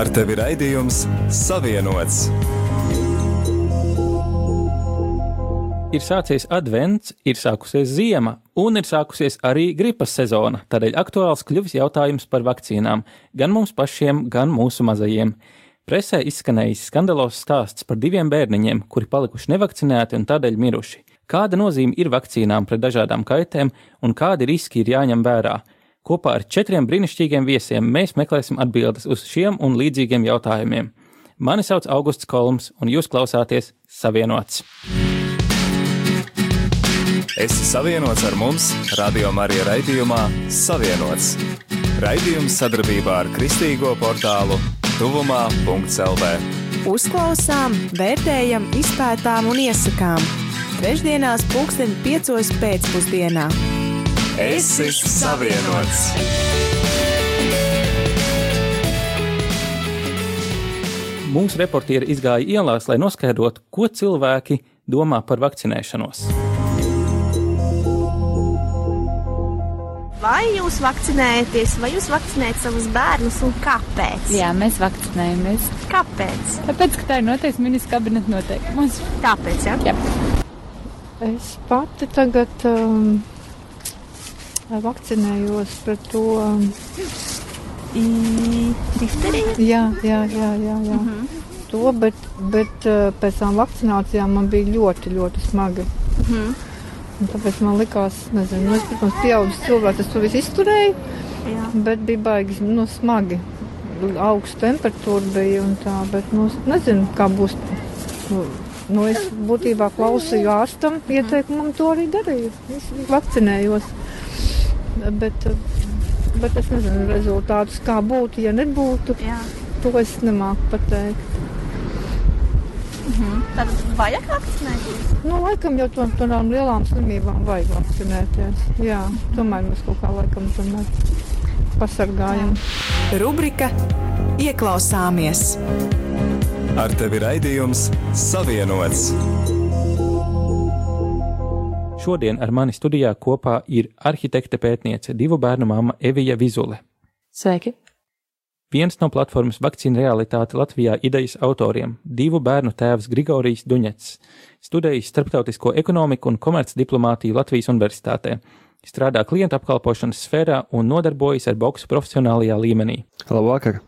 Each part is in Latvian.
Ar tevi raidījums Savienots. Ir sācies advents, ir sākusies ziema, un ir sākusies arī gripas sezona. Tādēļ aktuāls kļuvis jautājums par vakcīnām gan mums pašiem, gan mūsu mazajiem. Presē izskanējis skandalos stāsts par diviem bērniņiem, kuri palikuši nevakcinēti un tādēļ miruši. Kāda nozīme ir vakcīnām pret dažādām kaitēm un kādi riski ir jāņem vērā? Kopā ar četriem brīnišķīgiem viesiem mēs meklēsim atbildes uz šiem un līdzīgiem jautājumiem. Mani sauc Augusts Kolms, un jūs klausāties Savienots. Esi savienots ar mums, Radio Marija raidījumā Savienots. Raidījums sadarbībā ar Kristīgo portālu Tuvumā.CLV. Uzklausām, vērtējam, izpētām un iesakām. Trešdienās, pulksten piecos pēcpusdienā. Esi savienots! Mūsu reportieri izgāja ielās, lai noskaidrotu, ko cilvēki domā par vakcinēšanos. Vai jūs vakcinējaties, vai jūs vakcinējat savus bērnus un kāpēc? Jā, mēs vakcinējamies. Kāpēc? Tāpēc, ka tā ir noteikti ministra kabineta noteikums. Tāpēc, ja? Jā. Es pati tagad um, vakcinējos pret to. Difterija? Jā, jā, jā, jā. jā. Mm -hmm. To, bet, bet uh, pēc tam vakcinācijām man bija ļoti, ļoti smagi. Mm -hmm. Un tāpēc man likās, nezinu, nu, es, protams, pieaugušas cilvēks, es to visu izturēju, jā. bet bija baigi nu, smagi. Augsta temperatūra bija un tā, bet, nu, nezinu, kā būs. Nu, es būtībā klausīju ārstam ieteikumam, to arī darīju. Es vakcinējos. Bet, bet es nezinu rezultātus, kā būtu, ja nebūtu. Jā. To es nemāku pateikt. Mhm. Tad vajag vakcinēties? Nu, laikam jau to, tādām lielām slimībām vajag vakcinēties. Jā, tomēr mēs kaut kā laikam tomēr pasargājam. Rubrika Ieklausāmies! Ar tevi raidījums Savienots! Šodien ar mani studijā kopā ir arhitekte pētniece, divu bērnu māma Evija Vizule. Sveiki! Viens no platformas Vakcīna realitāte Latvijā idejas autoriem - divu bērnu tēvs Grigorijs Duņets, studējis starptautisko ekonomiku un komercdiplomātiju Latvijas Universitātē, strādā klientu apkalpošanas sfērā un nodarbojas ar boksu profesionālajā līmenī. Labvakar!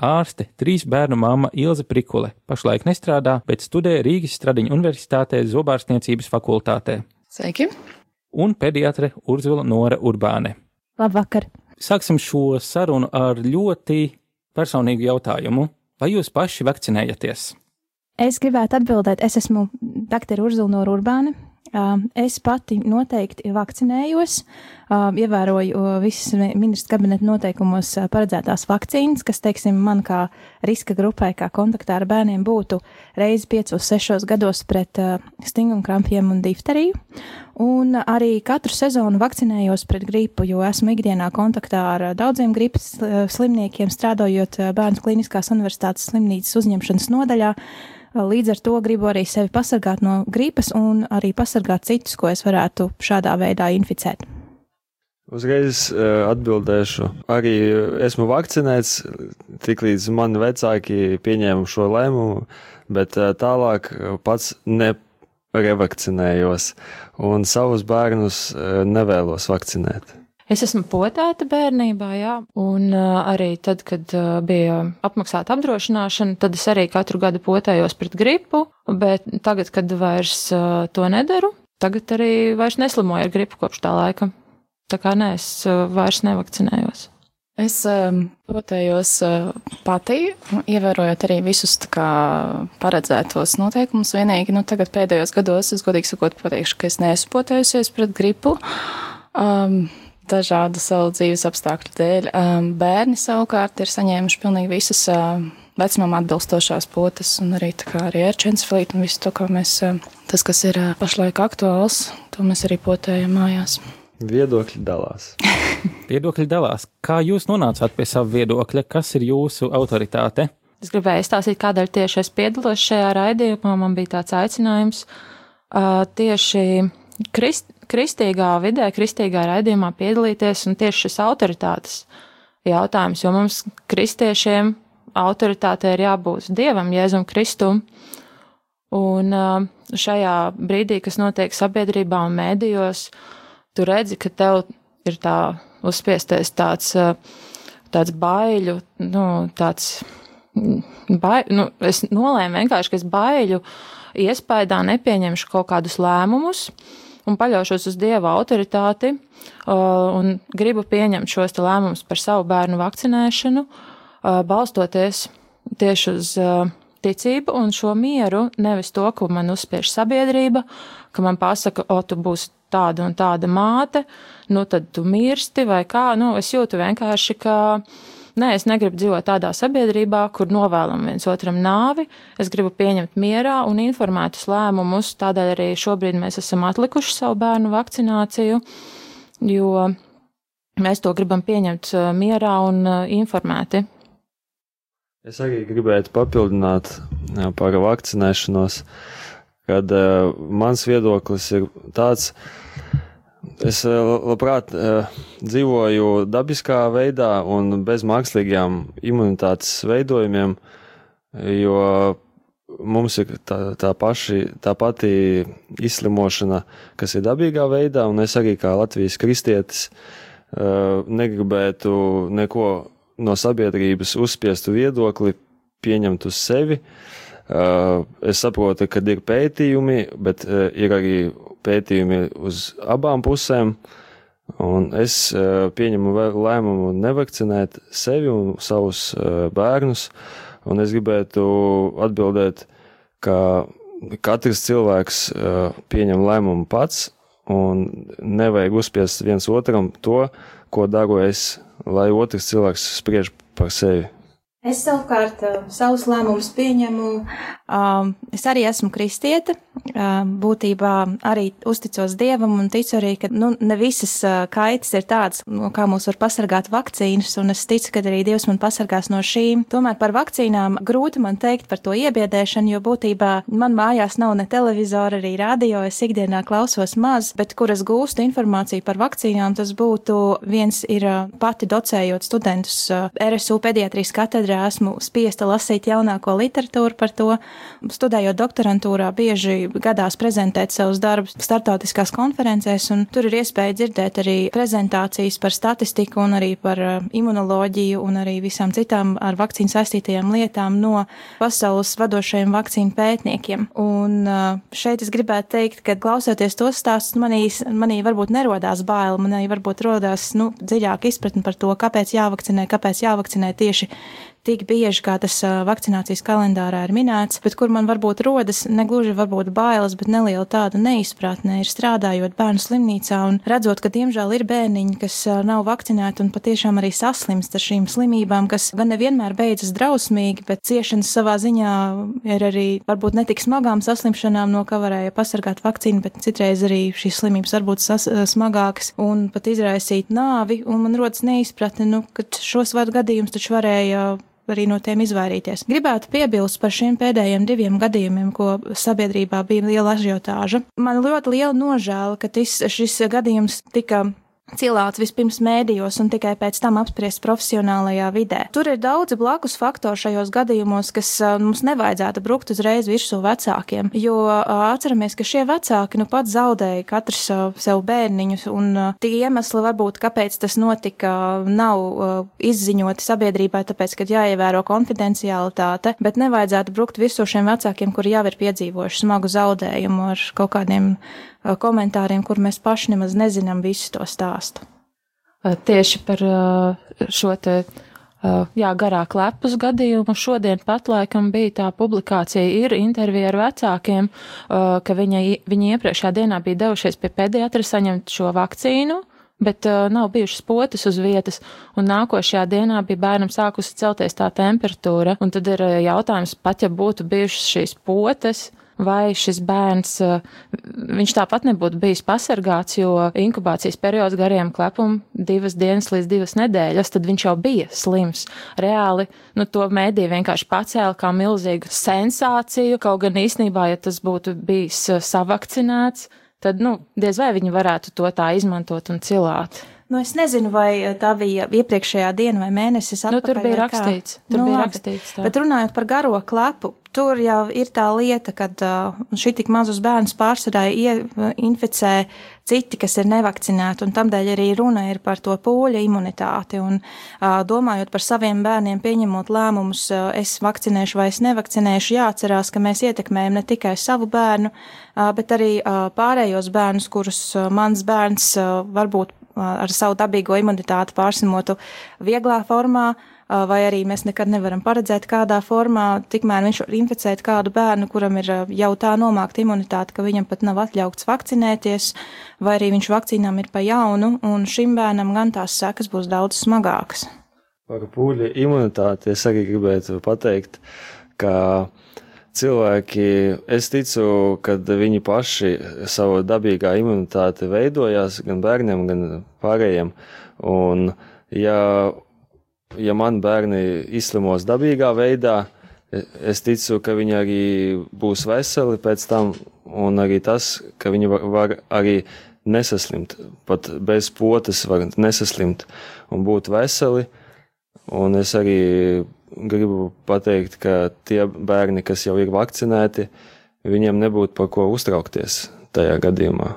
Ārste, trīs bērnu māma Ilze Prikule, pašlaik nestrādā, bet studē Rīgas Stradiņu Universitātē Zobārstniecības fakultātē. Sveiki! Un pediatre Urzula Nora Urbāne. Labvakar! Sāksim šo sarunu ar ļoti personīgu jautājumu. Vai jūs paši vakcinējaties? Es gribētu atbildēt, es esmu dr. Urzula Nora Urbāne, Es pati noteikti vakcinējos, ievēroju visas ministra kabineta noteikumos paredzētās vakcīnas, kas, teiksim, man kā riska grupai, kā kontaktā ar bērniem būtu reizi 5-6 gados pret stingumkrampiem un difteriju. Un arī katru sezonu vakcinējos pret gripu, jo esmu ikdienā kontaktā ar daudziem gripas slimniekiem, strādājot Bērnu Kliniskās Universitātes slimnīcas uzņemšanas nodaļā. Līdz ar to gribu arī sevi pasargāt no gripas un arī pasargāt citus, ko es varētu šādā veidā inficēt. Uzreiz uh, atbildēšu. Arī esmu vakcinēts, tiklīdz mani vecāki pieņēma šo lēmumu, bet uh, tālāk pats nerevakcinējos un savus bērnus uh, nevēlos vakcinēt. Es esmu potēta bērnībā, jā, un uh, arī tad, kad uh, bija apmaksāta apdrošināšana, tad es arī katru gadu potējos pret gripu, bet tagad, kad vairs uh, to nedaru, tagad arī vairs neslimoju ar gripu kopš tā laika. Tā kā nē, es uh, vairs nevakcinējos. Es potējos pati, ievērojot arī visus kā, paredzētos noteikumus. Vienīgi nu, tagad pēdējos gados, es godīgi sakot, pateikšu, ka es neesmu potējusies pret gripu. Um, dažādu savu dzīves apstākļu dēļ. Um, bērni savukārt ir saņēmuši pilnīgi visas uh, vecumam atbilstošās potes, un arī, arī ērčensflīti un visu to, ko mēs, uh, tas, kas ir pašlaik aktuāls, to mēs arī potējam mājās. Viedokļi dalās. viedokļi dalās. Kā jūs nonācāt pie sava viedokļa? Kas ir jūsu autoritāte? Es gribēju izstāstīt, kādēļ tieši es piedalos šajā raidījumā. Man bija tāds aicinājums uh, tieši krist, kristīgā vidē, kristīgā raidījumā piedalīties un tieši šis autoritātes jautājums, jo mums kristiešiem autoritātei ir jābūt Dievam, Jēzum Kristum. Un uh, šajā brīdī, kas notiek sabiedrībā un mēdījos, tu redzi, ka tev ir tā uzspiestais tāds, uh, tāds baiļu, nu, tāds, bai, nu, es nolēmu vienkārši, ka es baiļu iespējā nepieņemšu kaut kādus lēmumus un paļaušos uz Dieva autoritāti un gribu pieņemt šos lēmumus par savu bērnu vakcinēšanu, balstoties tieši uz ticību un šo mieru, nevis to, ko man uzspiež sabiedrība, ka man pasaka, o, tu būsi tāda un tāda māte, nu tad tu mirsti vai kā, nu es jūtu vienkārši, ka, nē, es negribu dzīvot tādā sabiedrībā, kur novēlam viens otram nāvi, es gribu pieņemt mierā un informētus lēmumus, tādēļ arī šobrīd mēs esam atlikuši savu bērnu vakcināciju, jo mēs to gribam pieņemt uh, mierā un uh, informēti. Es arī gribētu papildināt par vakcinēšanos, kad uh, mans viedoklis ir tāds, es uh, labprāt uh, dzīvoju dabiskā veidā un bez mākslīgiem imunitātes veidojumiem, jo mums ir tā, tā, paši, tā pati izslimošana, kas ir dabīgā veidā, un es arī kā Latvijas kristietis uh, negribētu neko no sabiedrības uzspiestu viedokli pieņemt uz sevi. Es saprotu, ka ir pētījumi, bet ir arī pētījumi uz abām pusēm. Un es uh, pieņemu lēmumu nevakcinēt sevi un savus bērnus. Un es gribētu atbildēt, ka katrs cilvēks pieņem lēmumu pats, un nevajag uzspiest viens otram to, ko daru es lai otrs cilvēks spriež par sevi. Es savukārt savus lēmumus pieņemu. Uh, es arī esmu kristiete, būtībā arī uzticos Dievam un ticu arī, ka nu, ne visas kaitas ir tādas, no kā mūs var pasargāt vakcīnas, un es ticu, ka arī Dievs man pasargās no šīm. Tomēr par vakcīnām grūti man teikt par to iebiedēšanu, jo būtībā man mājās nav ne televizora, arī radio, es ikdienā klausos maz, bet kuras gūstu informāciju par vakcīnām, tas būtu viens ir pati docējot studentus RSU pediatrijas katedrā esmu spiesta lasīt jaunāko literatūru par to. Studējot doktorantūrā, bieži gadās prezentēt savus darbus startautiskās konferencēs, un tur ir iespēja dzirdēt arī prezentācijas par statistiku un arī par uh, imunoloģiju un arī visām citām ar vakcīnu saistītajām lietām no pasaules vadošajiem vakcīnu pētniekiem. Un uh, šeit es gribētu teikt, ka klausoties tos stāstus, manī, manī varbūt nerodās baila, manī varbūt rodās, nu, dziļāka izpratne par to, kāpēc jāvakcinē, kāpēc jāvakcinē tieši tik bieži, kā tas vakcinācijas kalendārā ir minēts, bet kur man varbūt rodas negluži varbūt bailes, bet neliela tāda neizpratne ir strādājot bērnu slimnīcā un redzot, ka diemžēl ir bērniņi, kas nav vakcinēti un patiešām arī saslimst ar šīm slimībām, kas gan nevienmēr beidzas drausmīgi, bet ciešanas savā ziņā ir arī varbūt netik smagām saslimšanām, no kā varēja pasargāt vakcīnu, bet citreiz arī šīs slimības var būt smagākas un pat izraisīt nāvi, un man rodas neizpratne, nu, ka šos vadu gadījumus taču varēja arī no tiem izvairīties. Gribētu piebilst par šiem pēdējiem diviem gadījumiem, ko sabiedrībā bija liela ažiotāža. Man ļoti liela nožēla, ka tis, šis gadījums tika cilāts vispirms mēdījos un tikai pēc tam apspriests profesionālajā vidē. Tur ir daudzi blakus faktori šajos gadījumos, kas mums nevajadzētu brukt uzreiz virsū vecākiem, jo atceramies, ka šie vecāki nu pat zaudēja katrs sev bērniņus, un tie iemesli varbūt, kāpēc tas notika, nav izziņoti sabiedrībai, tāpēc, ka jāievēro konfidencialitāte, bet nevajadzētu brukt virsū šiem vecākiem, kuri jau ir piedzīvojuši smagu zaudējumu ar kaut kādiem komentāriem, kur mēs paši nemaz nezinām visu to stāstu. Tieši par šo te jā, garā klepus gadījumu. Šodien pat laikam bija tā publikācija, ir intervija ar vecākiem, ka viņa, viņi iepriekšējā dienā bija devušies pie pediatra saņemt šo vakcīnu, bet uh, nav bijušas potes uz vietas, un nākošajā dienā bija bērnam sākusi celties tā temperatūra, un tad ir jautājums, pat ja būtu bijušas šīs potes, vai šis bērns, eh, viņš tāpat nebūtu bijis pasargāts, jo inkubācijas periods gariem klepum divas dienas līdz divas nedēļas, tad viņš jau bija slims. Reāli, nu, to mēdī vienkārši pacēla kā milzīgu sensāciju, kaut gan īstenībā, ja tas būtu bijis eh, savakcinēts, tad, nu, diez vai viņi varētu to tā izmantot un cilāt. Nu, es nezinu, vai tā bija iepriekšējā diena vai mēnesis. Nu, tur bija rakstīts. Tur nu, bija labi. rakstīts tā. Bet runājot par garo klepu, tur jau ir tā lieta, ka uh, šī tik mazus bērnus pārsvarā inficē citi, kas ir nevakcinēti, un tamdēļ arī runa ir par to pūļa imunitāti. Un, uh, domājot par saviem bērniem, pieņemot lēmumus, uh, es vakcinēšu vai es nevakcinēšu, jāatcerās, ka mēs ietekmējam ne tikai savu bērnu, uh, bet arī uh, pārējos bērnus, kurus uh, mans bērns uh, varbūt ar savu dabīgo imunitāti pārsimotu vieglā formā, vai arī mēs nekad nevaram paredzēt, kādā formā, tikmēr viņš var inficēt kādu bērnu, kuram ir jau tā nomākta imunitāte, ka viņam pat nav atļauts vakcinēties, vai arī viņš vakcīnām ir pa jaunu, un šim bērnam gan tās sekas būs daudz smagākas. Par pūļa imunitāti es arī gribētu pateikt, ka cilvēki, es ticu, ka viņi paši savu dabīgā imunitāti veidojās gan bērniem, gan pārējiem. Un, ja, ja man bērni izslimos dabīgā veidā, es ticu, ka viņi arī būs veseli pēc tam, un arī tas, ka viņi var, var arī nesaslimt, pat bez potes var nesaslimt un būt veseli. Un es arī gribu pateikt, ka tie bērni, kas jau ir vakcinēti, viņiem nebūtu par ko uztraukties tajā gadījumā.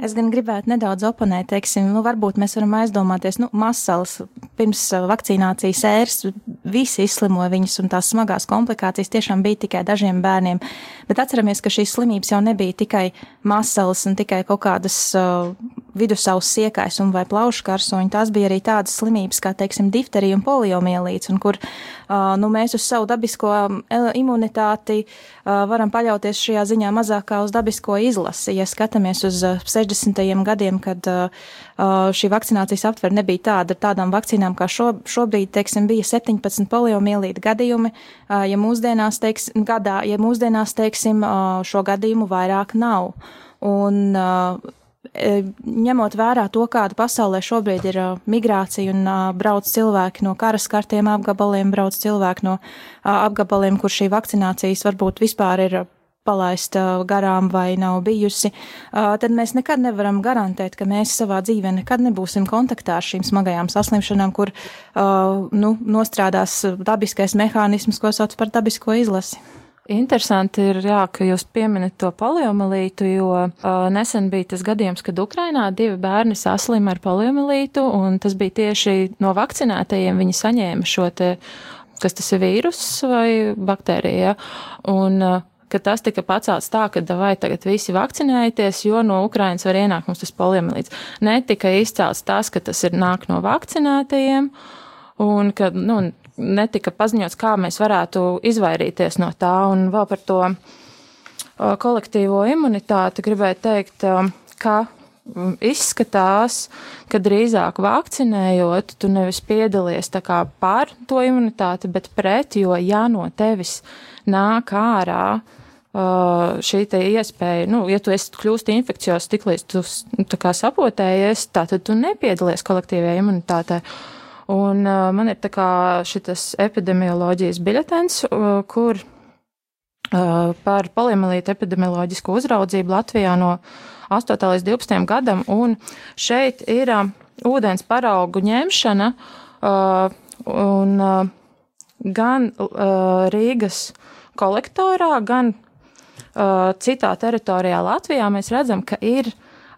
Es gan gribētu nedaudz oponēt, teiksim, nu, varbūt mēs varam aizdomāties, nu, masals pirms uh, vakcinācijas ēras visi izslimoja viņas, un tās smagās komplikācijas tiešām bija tikai dažiem bērniem. Bet atceramies, ka šīs slimības jau nebija tikai masals un tikai kaut kādas uh, vidusavas siekais un vai plaušu karsoņi. Tās bija arī tādas slimības kā, teiksim, difterija un poliomielīts, un kur nu, mēs uz savu dabisko imunitāti varam paļauties šajā ziņā mazākā uz dabisko izlasi. Ja skatāmies uz 60. gadiem, kad šī vakcinācijas aptver nebija tāda tādām vakcīnām, kā šo, šobrīd, teiksim, bija 17 poliomielīta gadījumi, ja mūsdienās, teiksim, gadā, ja mūsdienās, teiksim, šo gadījumu vairāk nav. Un uh, ņemot vērā to, kāda pasaulē šobrīd ir migrācija un brauc cilvēki no karaskartiem apgabaliem, brauc cilvēki no apgabaliem, kur šī vakcinācijas varbūt vispār ir palaista garām vai nav bijusi, tad mēs nekad nevaram garantēt, ka mēs savā dzīvē nekad nebūsim kontaktā ar šīm smagajām saslimšanām, kur nu, nostrādās dabiskais mehānisms, ko sauc par dabisko izlasi. Interesanti ir, jā, ka jūs pieminat to poliomielītu, jo uh, nesen bija tas gadījums, kad Ukrainā divi bērni saslima ar poliomielītu, un tas bija tieši no vakcinētajiem viņi saņēma šo te, kas tas ir vīrus vai baktērija, un uh, ka tas tika pacelts tā, ka vai tagad visi vakcinējieties, jo no Ukrainas var ienākt mums tas poliomielīts. Netika izcelts tas, ka tas ir nāk no vakcinētajiem, un ka, nu, netika paziņots, kā mēs varētu izvairīties no tā. Un vēl par to kolektīvo imunitāti gribēju teikt, ka izskatās, ka drīzāk vakcinējot, tu nevis piedalies pār to imunitāti, bet pret, jo ja no tevis nāk ārā šī iespēja, nu, ja tu esi kļūst infekcijos tik līdz tu sapotējies, tā tad tu nepiedalies kolektīvajā imunitātē. Un uh, man ir tā kā šitas epidemioloģijas biļetens, uh, kur uh, par poliomielītu epidemioloģisko uzraudzību Latvijā no 8. līdz 12. gadam, un šeit ir uh, ūdens paraugu ņemšana, uh, un uh, gan uh, Rīgas kolektorā, gan uh, citā teritorijā Latvijā mēs redzam, ka ir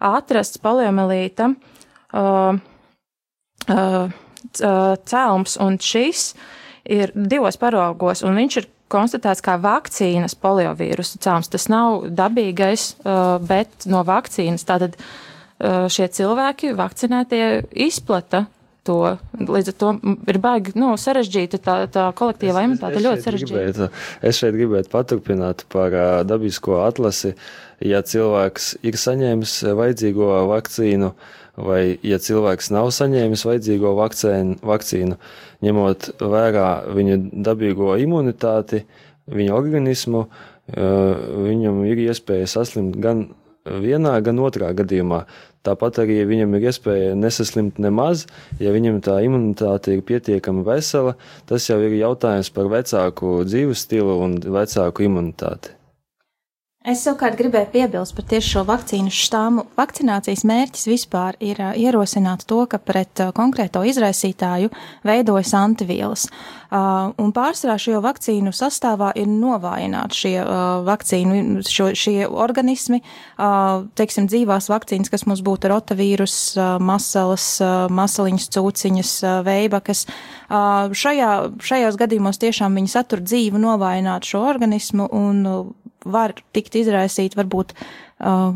atrasts poliomielīta uh, uh, cēlums, un šis ir divos paraugos, un viņš ir konstatēts kā vakcīnas poliovīrusa cēlums. Tas nav dabīgais, bet no vakcīnas. Tātad šie cilvēki, vakcinētie, izplata to. Līdz ar to ir baigi nu, sarežģīta tā, tā kolektīvā imunitāte. Ļoti sarežģīta. Gribētu, es šeit gribētu paturpināt par uh, dabisko atlasi. Ja cilvēks ir saņēmis vajadzīgo vakcīnu, uh, vai, ja cilvēks nav saņēmis vajadzīgo vakcēnu, vakcīnu, ņemot vērā viņa dabīgo imunitāti, viņa organismu, viņam ir iespēja saslimt gan vienā, gan otrā gadījumā. Tāpat arī viņam ir iespēja nesaslimt nemaz, ja viņam tā imunitāte ir pietiekami vesela. Tas jau ir jautājums par vecāku dzīves stilu un vecāku imunitāti. Es savukārt gribēju piebilst par tieši šo vakcīnu štāmu. Vakcinācijas mērķis vispār ir ierosināt to, ka pret konkrēto izraisītāju veidojas antivielas. Un pārsvarā šo vakcīnu sastāvā ir novājināti šie vakcīnu, šo, šie organismi, teiksim, dzīvās vakcīnas, kas mums būtu rotavīrus, masalas, masaliņas, cūciņas, veibakas. Šajā, šajos gadījumos tiešām viņi satur dzīvu novājinātu šo organismu un var tikt izraisīt varbūt uh,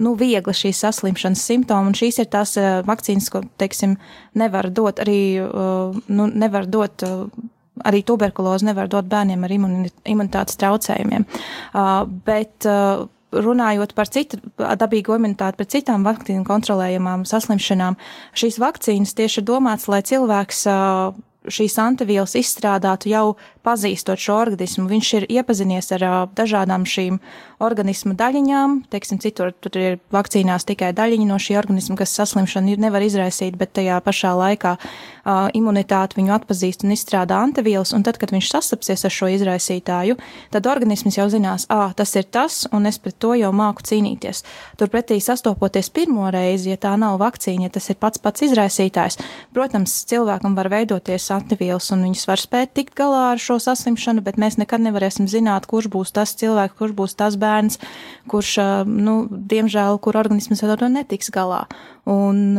nu, viegli šīs saslimšanas simptomi, un šīs ir tās uh, vakcīnas, ko, teiksim, nevar dot arī, uh, nu, nevar dot. Uh, Arī tuberkulozi nevar dot bērniem ar imunitātes traucējumiem. Uh, bet uh, runājot par citu dabīgo imunitāti pret citām vakcīnu kontrolējamām saslimšanām, šīs vakcīnas tieši ir domāts, lai cilvēks uh, šīs antivielas izstrādātu jau pazīstot šo organismu. Viņš ir iepazinies ar dažādām šīm organismu daļiņām. Teiksim, citur tur ir vakcīnās tikai daļiņa no šī organisma, kas saslimšanu nevar izraisīt, bet tajā pašā laikā uh, imunitāte viņu atpazīst un izstrādā antivielas. Un tad, kad viņš sastapsies ar šo izraisītāju, tad organisms jau zinās, ah, tas ir tas, un es pret to jau māku cīnīties. Turpretī sastopoties pirmo reizi, ja tā nav vakcīna, ja tas ir pats pats izraisītājs, protams, cilvēkam var veidoties antivielas, un viņas var spēt tikt galā ar šo saslimšanu, bet mēs nekad nevarēsim zināt, kurš būs tas cilvēks, kurš būs tas bērns, kurš, nu, diemžēl, kur organisms ar to netiks galā. Un,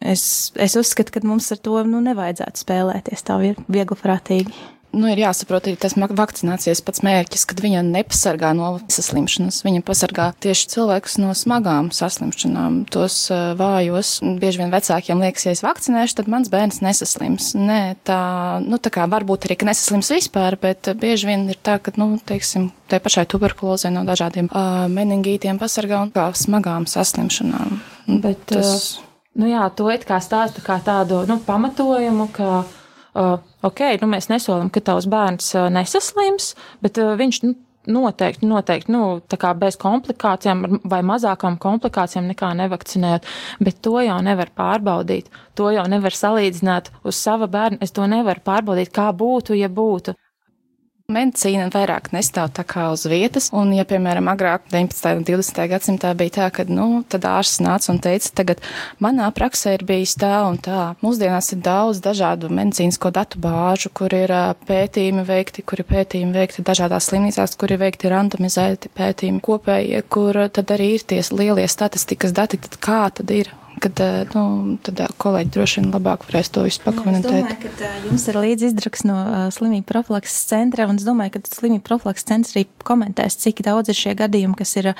es, es uzskatu, ka mums ar to nu, nevajadzētu spēlēties tā viegli prātīgi nu, ir jāsaprot arī tas vakcinācijas pats mērķis, kad viņa nepasargā no saslimšanas. Viņa pasargā tieši cilvēkus no smagām saslimšanām, tos uh, vājos. Bieži vien vecākiem liekas, ja es vakcinēšu, tad mans bērns nesaslims. Nē, tā, nu, tā kā varbūt arī, ka nesaslims vispār, bet bieži vien ir tā, ka, nu, teiksim, tai pašai tuberkulozē no dažādiem uh, meningītiem pasargā un kā smagām saslimšanām. Bet, tas... uh, nu jā, to it kā stāsta kā tādu, nu, pamatojumu, ka ok, nu mēs nesolam, ka tavs bērns uh, nesaslims, bet uh, viņš nu, noteikti, noteikti, nu, tā kā bez komplikācijām vai mazākām komplikācijām nekā nevakcinējot, bet to jau nevar pārbaudīt. To jau nevar salīdzināt uz sava bērna. Es to nevaru pārbaudīt, kā būtu, ja būtu. Medicīna vairāk nestāv tā kā uz vietas, un, ja, piemēram, agrāk 19. un 20. gadsimtā bija tā, ka, nu, tad ārsts nāca un teica, tagad manā praksē ir bijis tā un tā. Mūsdienās ir daudz dažādu medicīnisko datu bāžu, kur ir pētījumi veikti, kur ir pētījumi veikti dažādās slimnīcās, kur ir veikti randomizēti pētījumi kopējie, kur tad arī ir tie lielie statistikas dati, tad kā tad ir kad eh, nu, tad eh, kolēģi droši vien labāk varēs to visu pakomentēt. Es domāju, ka eh, jums ir līdzi izdraks no slimību profilakses centra, un es domāju, ka slimību profilakses centrs arī komentēs, cik daudz ir šie gadījumi, kas ir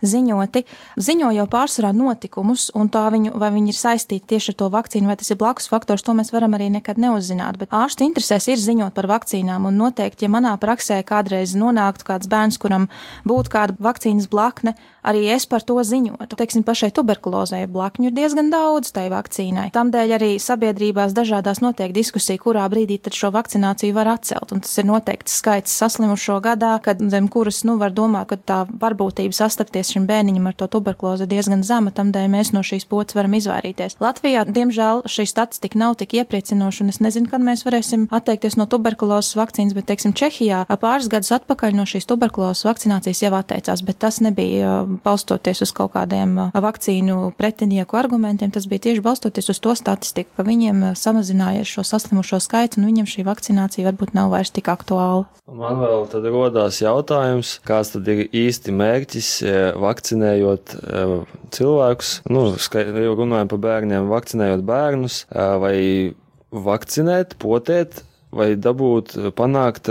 ziņoti. Ziņo jau pārsvarā notikumus, un tā viņu, vai viņi ir saistīti tieši ar to vakcīnu, vai tas ir blakus faktors, to mēs varam arī nekad neuzzināt. Bet ārstu interesēs ir ziņot par vakcīnām, un noteikti, ja manā praksē kādreiz nonāktu kāds bērns, kuram būtu kāda vakcīnas blakne, arī es par to ziņotu. Teiksim, pašai tuberkulozei blakņu ir diezgan daudz tai vakcīnai. Tamdēļ arī sabiedrībās dažādās notiek diskusija, kurā brīdī tad šo vakcināciju var atcelt. Un tas ir noteikts skaits saslimušo gadā, kad zem kuras, nu, var domāt, ka tā varbūtība sastapties šim bērniņam ar to tuberkulozi ir diezgan zema, tamdēļ mēs no šīs potes varam izvairīties. Latvijā, diemžēl, šī statistika nav tik iepriecinoša, un es nezinu, kad mēs varēsim atteikties no tuberkulozes vakcīnas, bet, teiksim, Čehijā pāris gadus atpakaļ no šīs tuberkulozes vakcinācijas jau atteicās, bet tas nebija balstoties uz kaut kādiem vakcīnu pretinieku argumentiem, tas bija tieši balstoties uz to statistiku, ka viņiem samazinājies šo saslimušo skaitu un viņiem šī vakcinācija varbūt nav vairs tik aktuāla. Man vēl tad rodās jautājums, kāds tad ir īsti mērķis vakcinējot cilvēkus, nu, jau runājam par bērniem, vakcinējot bērnus, vai vakcinēt, potēt, vai dabūt, panākt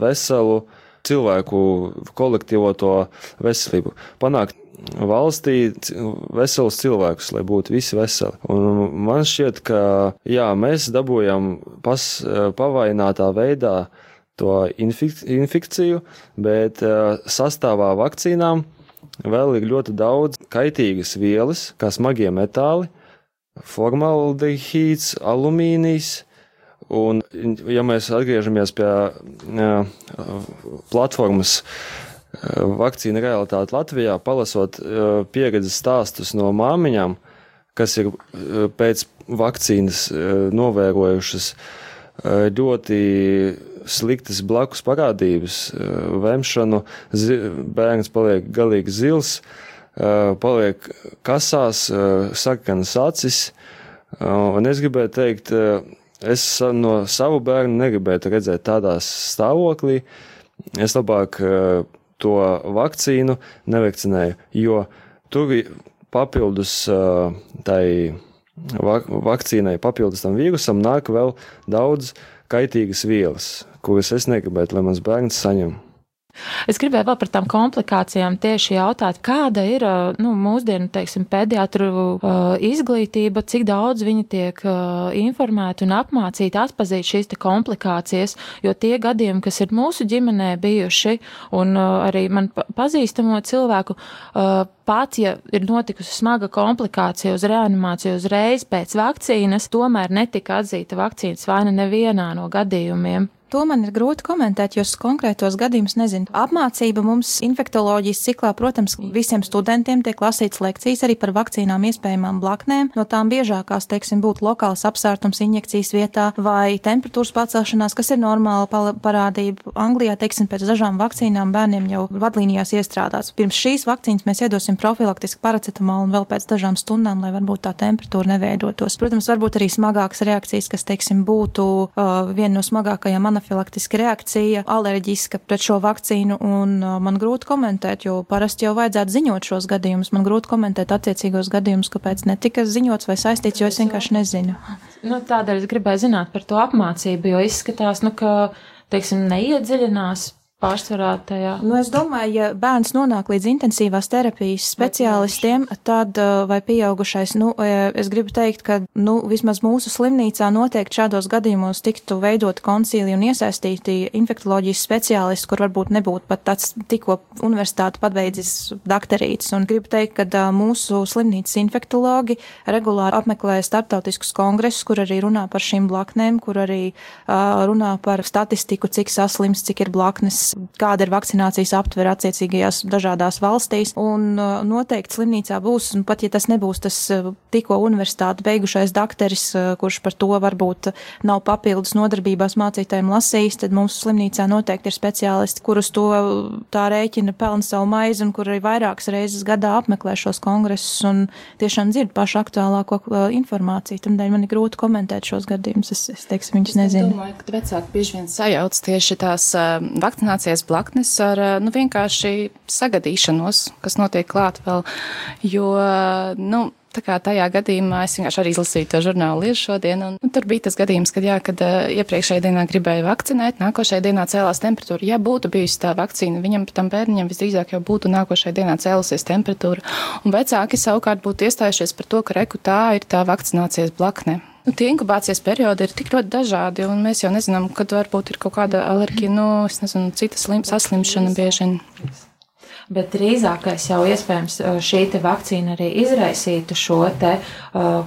veselu cilvēku kolektīvo to veselību. Panākt valstī veselus cilvēkus, lai būtu visi veseli. Un man šķiet, ka jā, mēs dabūjam pas, pavainātā veidā to infik infekciju, bet sastāvā vakcīnām vēl ir ļoti daudz kaitīgas vielas, kā smagie metāli, formaldehīds, alumīnijas, Un, ja mēs atgriežamies pie uh, platformas uh, vakcīna realitāte Latvijā, palasot uh, pieredzes stāstus no māmiņām, kas ir pēc vakcīnas novērojušas ļoti sliktas blakus parādības, vemšanu, bērns paliek galīgi zils, paliek kasās, sarkanas acis. Un es gribēju teikt, es no savu bērnu negribētu redzēt tādā stāvoklī. Es labāk to vakcīnu nevakcinēju, jo tur papildus tai vakcīnai, papildus tam vīrusam, nāk vēl daudz kaitīgas vielas, kuras es negribētu, lai mans bērns saņem. Es gribēju vēl par tām komplikācijām tieši jautāt, kāda ir nu, mūsdienu teiksim, pediatru uh, izglītība, cik daudz viņi tiek uh, informēti un apmācīti atpazīt šīs komplikācijas, jo tie gadījumi, kas ir mūsu ģimenē bijuši, un uh, arī man pazīstamo cilvēku, pat ja ir notikusi smaga komplikācija uz reanimāciju uzreiz pēc vakcīnas, tomēr netika atzīta vakcīnas vaina nevienā no gadījumiem. To man ir grūti komentēt, jo es konkrētos gadījumus nezinu. Apmācība mums infektoloģijas ciklā, protams, visiem studentiem tiek lasīts lekcijas arī par vakcīnām iespējamām blaknēm. No tām biežākās, teiksim, būtu lokāls apsvērtums injekcijas vietā vai temperatūras pacelšanās, kas ir normāla parādība. Anglijā, teiksim, pēc dažām vakcīnām bērniem jau vadlīnijās iestrādāts. Pirms šīs vakcīnas mēs iedosim profilaktiski paracetamolu un vēl pēc dažām stundām, lai varbūt tā temperatūra neveidotos. Protams, varbūt arī smagākas reakcijas, kas, teiksim, būtu uh, viena no smagākajām anafilaktiska reakcija, alerģiska pret šo vakcīnu, un uh, man grūti komentēt, jo parasti jau vajadzētu ziņot šos gadījumus. Man grūti komentēt attiecīgos gadījumus, kāpēc netika ziņots vai saistīts, jo es vienkārši nezinu. Nu, tādēļ es gribēju zināt par to apmācību, jo izskatās, nu, ka, teiksim, neiedziļinās pārsvarā tajā? Nu, es domāju, ja bērns nonāk līdz intensīvās terapijas speciālistiem, tad uh, vai pieaugušais, nu, uh, es gribu teikt, ka, nu, vismaz mūsu slimnīcā noteikti šādos gadījumos tiktu veidot koncīli un iesaistīti infektoloģijas speciālisti, kur varbūt nebūtu pat tāds tikko universitāti pabeidzis dakterīts. Un gribu teikt, ka uh, mūsu slimnīcas infektologi regulāri apmeklē starptautiskus kongresus, kur arī runā par šīm blaknēm, kur arī uh, runā par statistiku, cik saslims, cik ir blaknes kāda ir vakcinācijas aptvere attiecīgajās dažādās valstīs. Un uh, noteikti slimnīcā būs, un pat ja tas nebūs tas uh, tikko universitāti beigušais dakteris, uh, kurš par to varbūt nav papildus nodarbībās mācītājiem lasījis, tad mums slimnīcā noteikti ir speciālisti, kurus to tā rēķina pelna savu maizi un kur arī vairākas reizes gadā apmeklē šos kongresus un tiešām dzird pašu aktuālāko informāciju. Tādēļ man ir grūti komentēt šos gadījumus. Es, es teiksim, viņus nezinu. Es domāju, ka vecāki bieži vien sajauc tieši tās vakcinācijas kombinācijas blaknes ar eh, nu, vienkārši sagadīšanos, kas notiek klāt vēl. Jo, nu, Tā kā tajā gadījumā es vienkārši arī izlasīju to žurnālu lietu šodien, un nu, tur bija tas gadījums, kad, jā, kad uh, iepriekšējā dienā gribēja vakcinēt, nākošajā dienā cēlās temperatūra. Ja būtu bijusi tā vakcīna, viņam tam bērniņam visdrīzāk jau būtu nākošajā dienā cēlusies temperatūra, un vecāki savukārt būtu iestājušies par to, ka reku tā ir tā vakcinācijas blakne. Nu, tie inkubācijas periodi ir tik ļoti dažādi, un mēs jau nezinām, kad varbūt ir kaut kāda alerģija, nu, es nezinu, cita slim, saslimšana bieži. Bet drīzākais jau iespējams šī vakcīna arī izraisītu šo te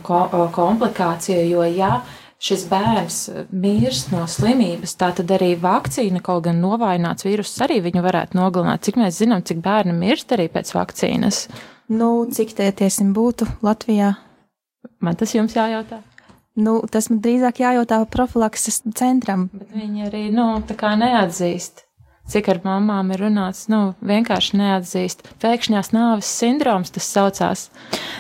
ko, komplikāciju, jo ja šis bērns mirst no slimības, tā tad arī vakcīna, kaut gan novājināts vīruss, arī viņu varētu nogalināt. Cik mēs zinām, cik bērni mirst arī pēc vakcīnas? Nu, cik tie tiesim būtu Latvijā? Man tas jums jājautā. Nu, tas man drīzāk jājautā profilakses centram. Bet viņi arī, nu, tā kā neatzīst. Cik ar mamām ir runāts, nu, vienkārši neatzīst. Pēkšņās nāves sindroms tas saucās.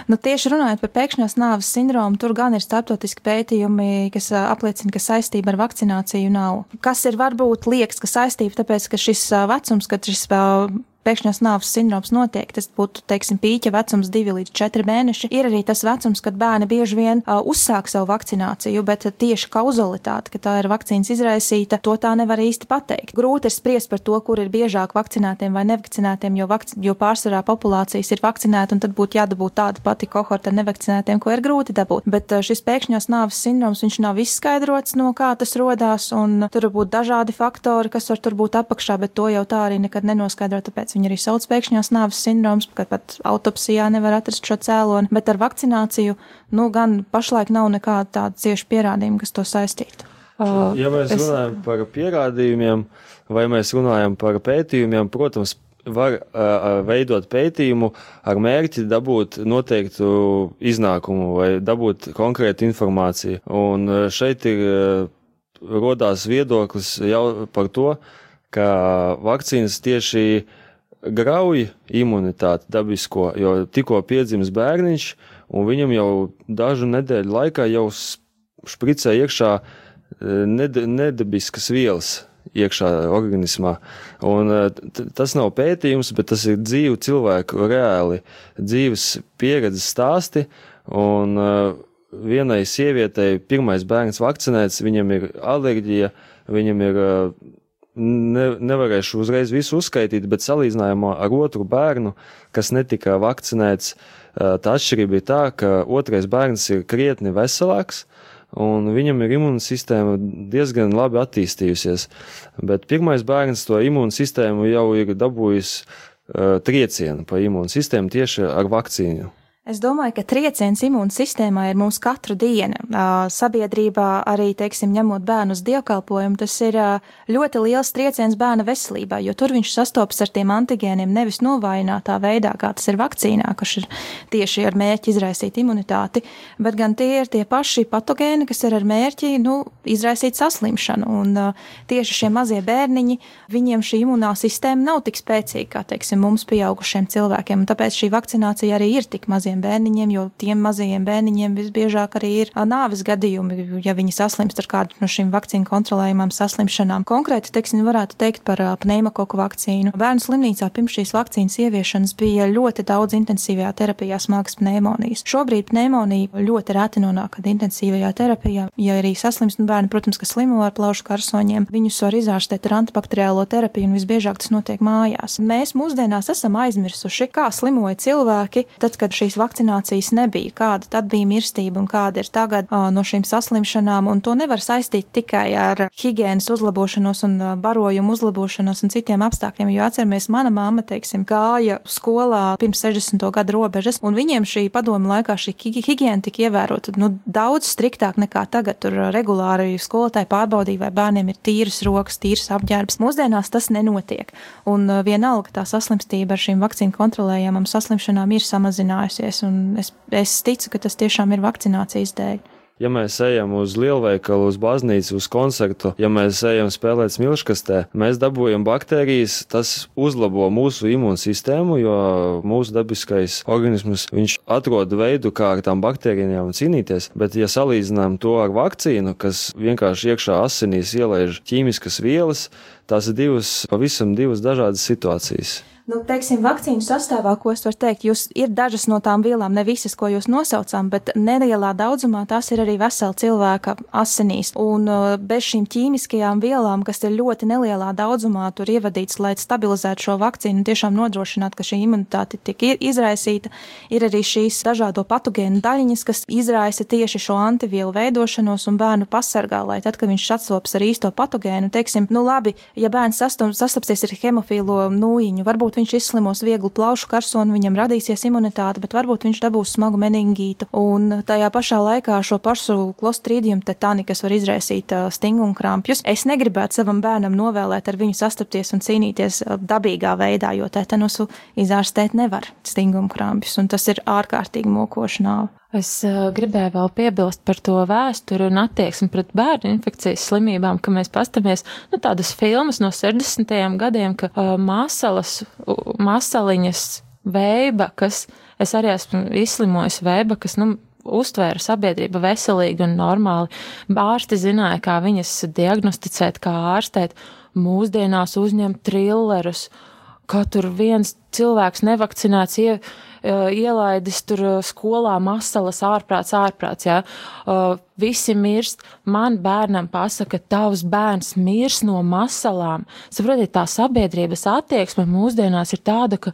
Nu, tieši runājot par pēkšņās nāves sindromu, tur gan ir starptautiski pētījumi, kas apliecina, ka saistība ar vakcināciju nav. Kas ir varbūt liekas, ka saistība, tāpēc, ka šis vecums, kad šis pēkšņās nāves sindroms notiek, tas būtu, teiksim, pīķa vecums, divi līdz četri mēneši. Ir arī tas vecums, kad bērni bieži vien uh, uzsāk savu vakcināciju, bet tieši kauzalitāte, ka tā ir vakcīnas izraisīta, to tā nevar īsti pateikt. Grūti ir spriest par to, kur ir biežāk vakcinētiem vai nevakcinētiem, jo, vakci jo pārsvarā populācijas ir vakcinēta, un tad būtu jādabūt tāda pati kohorta nevakcinētiem, ko ir grūti dabūt. Bet uh, šis pēkšņās nāves sindroms, viņš nav izskaidrots, no kā tas rodās, un tur var būt dažādi faktori, kas var tur būt apakšā, bet to jau tā arī nekad nenoskaidro. Tāpēc tāpēc viņi arī sauc pēkšņās nāves sindroms, ka pat autopsijā nevar atrast šo cēloni, bet ar vakcināciju, nu, gan pašlaik nav nekāda tāda cieša pierādījuma, kas to saistītu. Uh, ja mēs es... runājam par pierādījumiem, vai mēs runājam par pētījumiem, protams, var uh, veidot pētījumu ar mērķi dabūt noteiktu iznākumu vai dabūt konkrētu informāciju. Un uh, šeit ir uh, rodās viedoklis jau par to, ka vakcīnas tieši grauj imunitāti dabisko, jo tikko piedzimis bērniņš, un viņam jau dažu nedēļu laikā jau špricē iekšā ned nedabiskas vielas iekšā organismā. Un, tas nav pētījums, bet tas ir dzīvu cilvēku reāli dzīves pieredzes stāsti. Un, vienai sievietei pirmais bērns vakcinēts, viņam ir alerģija, viņam ir ne, nevarēšu uzreiz visu uzskaitīt, bet salīdzinājumā ar otru bērnu, kas netika vakcinēts, tā atšķirība ir tā, ka otrais bērns ir krietni veselāks, un viņam ir imūnsistēma diezgan labi attīstījusies. Bet pirmais bērns to imūnsistēmu jau ir dabūjis uh, triecienu pa imūnsistēmu tieši ar vakcīnu. Es domāju, ka trieciens imūnsistēmā ir mūsu katru dienu. Sabiedrībā arī, teiksim, ņemot bērnu uz dievkalpojumu, tas ir ļoti liels trieciens bērna veselībā, jo tur viņš sastopas ar tiem antigēniem nevis novājinātā veidā, kā tas ir vakcīnā, kas ir tieši ar mērķi izraisīt imunitāti, bet gan tie ir tie paši patogēni, kas ir ar mērķi, nu, izraisīt saslimšanu. Un tieši šie mazie bērniņi, viņiem šī imunā sistēma nav tik spēcīga, kā, teiksim, mums pieaugušiem cilvēkiem, un tāpēc šī vakcinācija arī ir tik maziem maziem bērniņiem, jo tiem mazajiem bērniņiem visbiežāk arī ir nāves gadījumi, ja viņi saslimst ar kādu no šīm vakcīnu kontrolējumām saslimšanām. Konkrēti, teiksim, varētu teikt par pneimakoku vakcīnu. Bērnu slimnīcā pirms šīs vakcīnas ieviešanas bija ļoti daudz intensīvajā terapijā smagas pneimonijas. Šobrīd pneimonija ļoti reti nonāk intensīvajā terapijā. Ja arī saslimst nu, bērni, protams, ka slimo ar plaušu karsoņiem, viņus var izārstēt ar antibakteriālo terapiju un visbiežāk tas notiek mājās. Mēs mūsdienās esam aizmirsuši, kā slimoja cilvēki, tad, kad šīs vakcinācijas nebija, kāda tad bija mirstība un kāda ir tagad no šīm saslimšanām, un to nevar saistīt tikai ar higienas uzlabošanos un barojumu uzlabošanos un citiem apstākļiem, jo atceramies, mana mamma, teiksim, gāja skolā pirms 60. gadu robežas, un viņiem šī padomu laikā šī higiena tika ievērota nu, daudz striktāk nekā tagad. Tur regulāri skolotāji pārbaudīja, vai bērniem ir tīras rokas, tīras apģērbs. Mūsdienās tas nenotiek, un vienalga tā saslimstība ar šīm vakcīnu kontrolējamām saslimšanām ir samazinājusies izdevies, un es, es ticu, ka tas tiešām ir vakcinācijas dēļ. Ja mēs ejam uz lielveikalu, uz baznīcu, uz koncertu, ja mēs ejam spēlēt smilškastē, mēs dabūjam baktērijas, tas uzlabo mūsu imūnsistēmu, jo mūsu dabiskais organisms atrod veidu, kā ar tām baktērijām cīnīties. Bet, ja salīdzinām to ar vakcīnu, kas vienkārši iekšā asinīs ielaiž ķīmiskas vielas, tās ir divas, pavisam divas dažādas situācijas. Nu, teiksim, vakcīnu sastāvā, ko es varu teikt, jūs ir dažas no tām vielām, ne visas, ko jūs nosaucām, bet nelielā daudzumā tās ir arī vesela cilvēka asinīs. Un uh, bez šīm ķīmiskajām vielām, kas ir ļoti nelielā daudzumā tur ievadīts, lai stabilizētu šo vakcīnu un tiešām nodrošinātu, ka šī imunitāte tiek izraisīta, ir arī šīs dažādo patogēnu daļiņas, kas izraisa tieši šo antivielu veidošanos un bērnu pasargā, lai tad, kad viņš sastopas ar īsto patogēnu, teiksim, nu labi, ja bērns sastapsies ar hemofīlo nūjiņu, varbūt viņš izslimos vieglu plaušu karsonu, viņam radīsies imunitāte, bet varbūt viņš dabūs smagu meningītu. Un tajā pašā laikā šo pašu klostrīdiumu tetani, kas var izraisīt stingumu krampjus, es negribētu savam bērnam novēlēt ar viņu sastapties un cīnīties dabīgā veidā, jo tetanusu izārstēt nevar stingumu krampjus, un tas ir ārkārtīgi mokoši nāve. Es uh, gribēju vēl piebilst par to vēsturi un attieksmi pret bērnu infekcijas slimībām, ka mēs pastamies nu, tādas filmas no 60. gadiem, ka uh, masalas, masaliņas veiba, kas es arī esmu izslimojis veiba, kas, nu, uztvēra sabiedrība veselīgi un normāli. Ārsti zināja, kā viņas diagnosticēt, kā ārstēt. Mūsdienās uzņemt trillerus, kā tur viens cilvēks nevakcinēts ie, ielaidis tur skolā masalas ārprāts, ārprāts, jā. Visi mirst, man bērnam pasaka, tavs bērns mirs no masalām. Saprotiet, tā sabiedrības attieksme mūsdienās ir tāda, ka,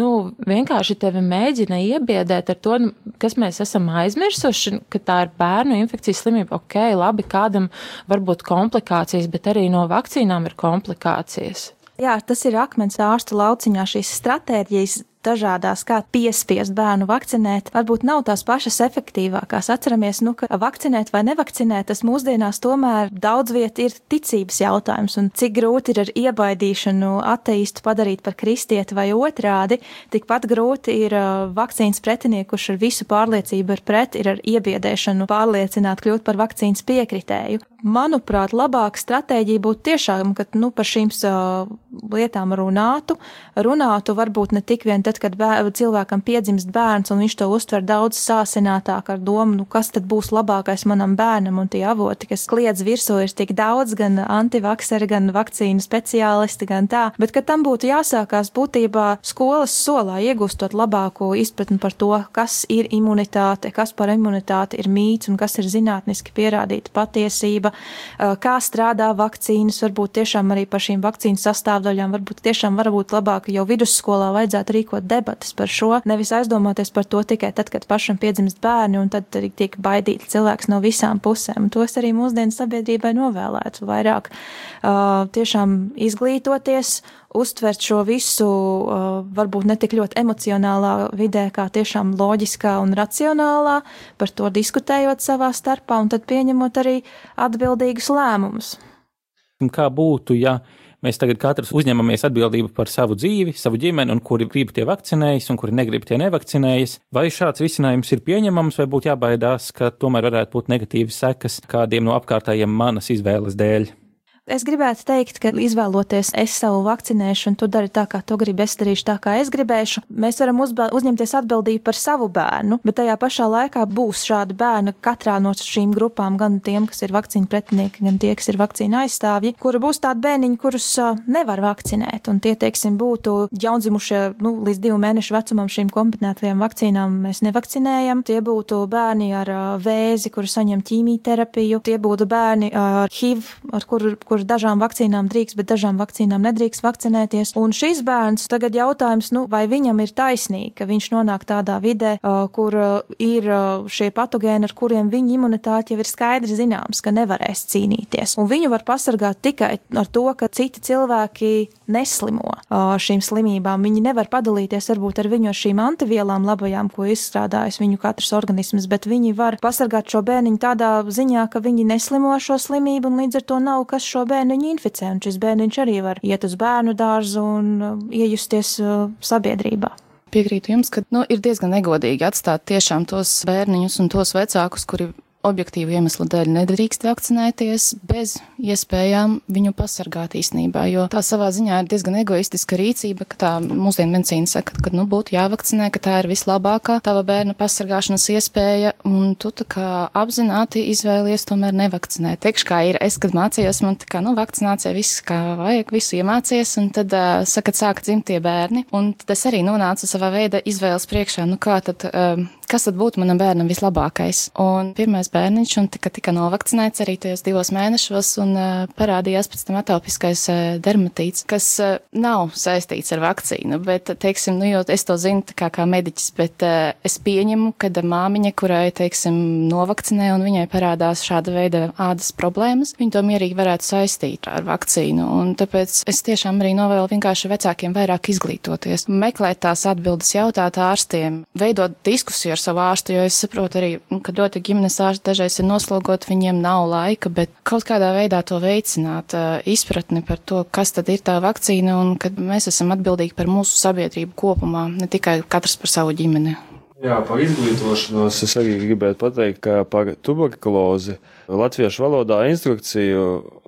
nu, vienkārši tevi mēģina iebiedēt ar to, nu, kas mēs esam aizmirsuši, ka tā ir bērnu infekcijas slimība. Ok, labi, kādam var būt komplikācijas, bet arī no vakcīnām ir komplikācijas. Jā, tas ir akmens ārsta lauciņā šīs stratēģijas dažādās, kā piespiest bērnu vakcinēt, varbūt nav tās pašas efektīvākās. Atceramies, nu, ka vakcinēt vai nevakcinēt, tas mūsdienās tomēr daudz viet ir ticības jautājums, un cik grūti ir ar iebaidīšanu ateistu padarīt par kristieti vai otrādi, tikpat grūti ir uh, vakcīnas pretinieku, kurš ar visu pārliecību ir pret, ir ar iebiedēšanu pārliecināt kļūt par vakcīnas piekritēju. Manuprāt, labāka stratēģija būtu tiešām, ka nu, par šīm uh, lietām runātu. Runātu varbūt ne tik vien tad, kad bēr, cilvēkam piedzimst bērns un viņš to uztver daudz sāsinātāk ar domu, nu, kas tad būs labākais manam bērnam un tie avoti, kas kliedz virsū ir tik daudz, gan antivakseri, gan vakcīnu speciālisti, gan tā. Bet, ka tam būtu jāsākās būtībā skolas solā, iegūstot labāko izpratni par to, kas ir imunitāte, kas par imunitāti ir mīts un kas ir zinātniski pierādīta patiesība kā strādā vakcīnas, varbūt tiešām arī par šīm vakcīnu sastāvdaļām, varbūt tiešām varbūt labāk jau vidusskolā vajadzētu rīkot debatas par šo, nevis aizdomāties par to tikai tad, kad pašam piedzimst bērni un tad arī tiek baidīts cilvēks no visām pusēm. To es arī mūsdienu sabiedrībai novēlētu vairāk uh, tiešām izglītoties uztvert šo visu, uh, varbūt ne tik ļoti emocionālā vidē, kā tiešām loģiskā un racionālā, par to diskutējot savā starpā un tad pieņemot arī atbildīgus lēmumus. Kā būtu, ja mēs tagad katrs uzņemamies atbildību par savu dzīvi, savu ģimeni, un kuri grib tie vakcinējas, un kuri negrib tie nevakcinējas? Vai šāds risinājums ir pieņemams, vai būtu jābaidās, ka tomēr varētu būt negatīvas sekas kādiem no apkārtējiem manas izvēles dēļ? Es gribētu teikt, ka izvēloties es savu vakcinēšanu, tu dari tā, kā tu gribi, es darīšu tā, kā es gribēšu. Mēs varam uzņemties atbildību par savu bērnu, bet tajā pašā laikā būs šādi bērni katrā no šīm grupām, gan tiem, kas ir vakcīnu pretinieki, gan tie, kas ir vakcīnu aizstāvji, kuri būs tādi bērniņi, kurus nevar vakcinēt. Un tie, teiksim, būtu jaundzimušie nu, līdz divu mēnešu vecumam šīm kombinētajām vakcīnām mēs nevakcinējam. Tie būtu bērni ar vēzi, kuri saņem ķīmijterapiju, tie būtu bērni ar HIV, ar kuru kur dažām vakcīnām drīkst, bet dažām vakcīnām nedrīkst vakcinēties. Un šis bērns tagad jautājums, nu, vai viņam ir taisnīgi, ka viņš nonāk tādā vidē, kur ir šie patogēni, ar kuriem viņa imunitāte jau ir skaidri zināms, ka nevarēs cīnīties. Un viņu var pasargāt tikai ar to, ka citi cilvēki neslimo šīm slimībām. Viņi nevar padalīties varbūt ar viņu ar šīm antivielām labajām, ko izstrādājas viņu katrs organisms, bet viņi var pasargāt šo bērniņu tādā ziņā, ka viņi neslimo šo slimību un līdz ar to nav kas šo bērniņu inficē, un šis bērniņš arī var iet uz bērnu dārzu un uh, iejusties uh, sabiedrībā. Piekrītu jums, ka nu, ir diezgan negodīgi atstāt tiešām tos bērniņus un tos vecākus, kuri objektīvu iemeslu dēļ nedrīkst vakcinēties bez iespējām viņu pasargāt īstenībā, jo tā savā ziņā ir diezgan egoistiska rīcība, ka tā mūsdienu medicīna saka, ka, nu, būtu jāvakcinē, ka tā ir vislabākā tava bērna pasargāšanas iespēja, un tu tā kā apzināti izvēlies tomēr nevakcinēt. Teikšu, kā ir, es, kad mācījos, man tā kā, nu, vakcinācija viss kā vajag, visu iemācies, un tad, uh, saka, sāk dzimt tie bērni, un tad es arī nonācu savā veida izvēles priekšā, nu, kā tad, uh, kas tad būtu manam bērnam vislabākais. Un pirmais bērniņš, un tika, tika novakcinēts arī tajos divos mēnešos, un uh, parādījās pēc tam atopiskais uh, dermatīts, kas uh, nav saistīts ar vakcīnu, bet, teiksim, nu, jo es to zinu kā, kā mediķis, bet es pieņemu, ka māmiņa, kurai, teiksim, novakcinē un viņai parādās šāda veida ādas problēmas, viņa to mierīgi varētu saistīt ar vakcīnu, un tāpēc es tiešām arī novēlu vienkārši vecākiem vairāk izglītoties, meklēt tās atbildes, jautāt ārstiem, veidot diskusiju ar savu ārstu, jo es saprotu arī, ka ļoti ģimenes ārsti dažreiz ir noslogot, viņiem nav laika, bet kaut kādā veidā to veicināt, izpratni par to, kas tad ir tā vakcīna un ka mēs esam atbildīgi par mūsu sabiedrību kopumā, ne tikai katrs par savu ģimeni. Jā, par izglītošanos es arī gribētu pateikt, ka par tuberkulozi latviešu valodā instrukciju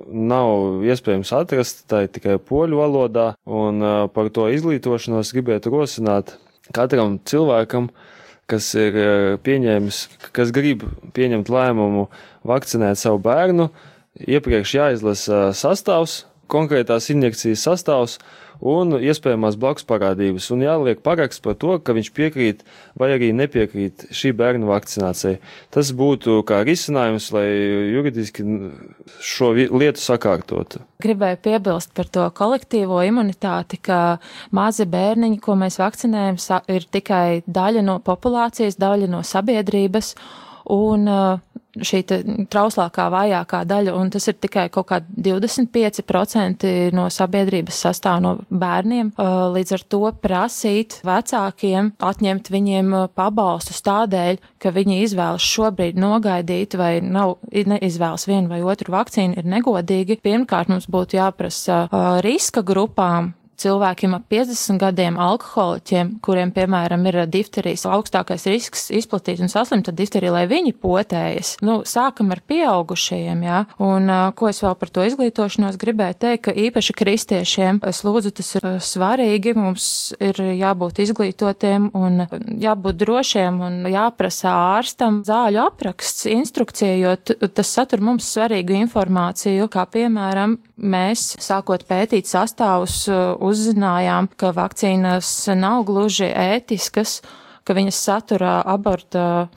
nav iespējams atrast, tā ir tikai poļu valodā, un par to izglītošanos gribētu rosināt katram cilvēkam, kas ir eh, pieņēmis, kas grib pieņemt lēmumu vakcinēt savu bērnu, iepriekš jāizlasa sastāvs, konkrētās injekcijas sastāvs un iespējamās blakus parādības, un jāliek paraksts par to, ka viņš piekrīt vai arī nepiekrīt šī bērna vakcinācijai. Tas būtu kā risinājums, lai juridiski šo lietu sakārtotu. Gribēju piebilst par to kolektīvo imunitāti, ka mazi bērniņi, ko mēs vakcinējam, ir tikai daļa no populācijas, daļa no sabiedrības. Un uh, šī trauslākā, vājākā daļa, un tas ir tikai kaut kādi 25% no sabiedrības sastāv no bērniem. Līdz ar to prasīt vecākiem atņemt viņiem pabalstus tādēļ, ka viņi izvēlas šobrīd nogaidīt vai nav neizvēlas vienu vai otru vakcīnu, ir negodīgi. Pirmkārt, mums būtu jāprasa riska grupām cilvēkiem ap 50 gadiem, alkoholiķiem, kuriem, piemēram, ir difterijas augstākais risks izplatīt un saslimt ar difteriju, lai viņi potējas. Nu, sākam ar pieaugušajiem, jā. Un, ko es vēl par to izglītošanos gribēju teikt, ka īpaši kristiešiem, es lūdzu, tas ir svarīgi, mums ir jābūt izglītotiem un jābūt drošiem un jāprasa ārstam zāļu apraksts, instrukcija, jo tas satur mums svarīgu informāciju, kā piemēram, mēs sākot pētīt sastāvus uzzinājām, ka vakcīnas nav gluži ētiskas, ka viņas saturā aborta,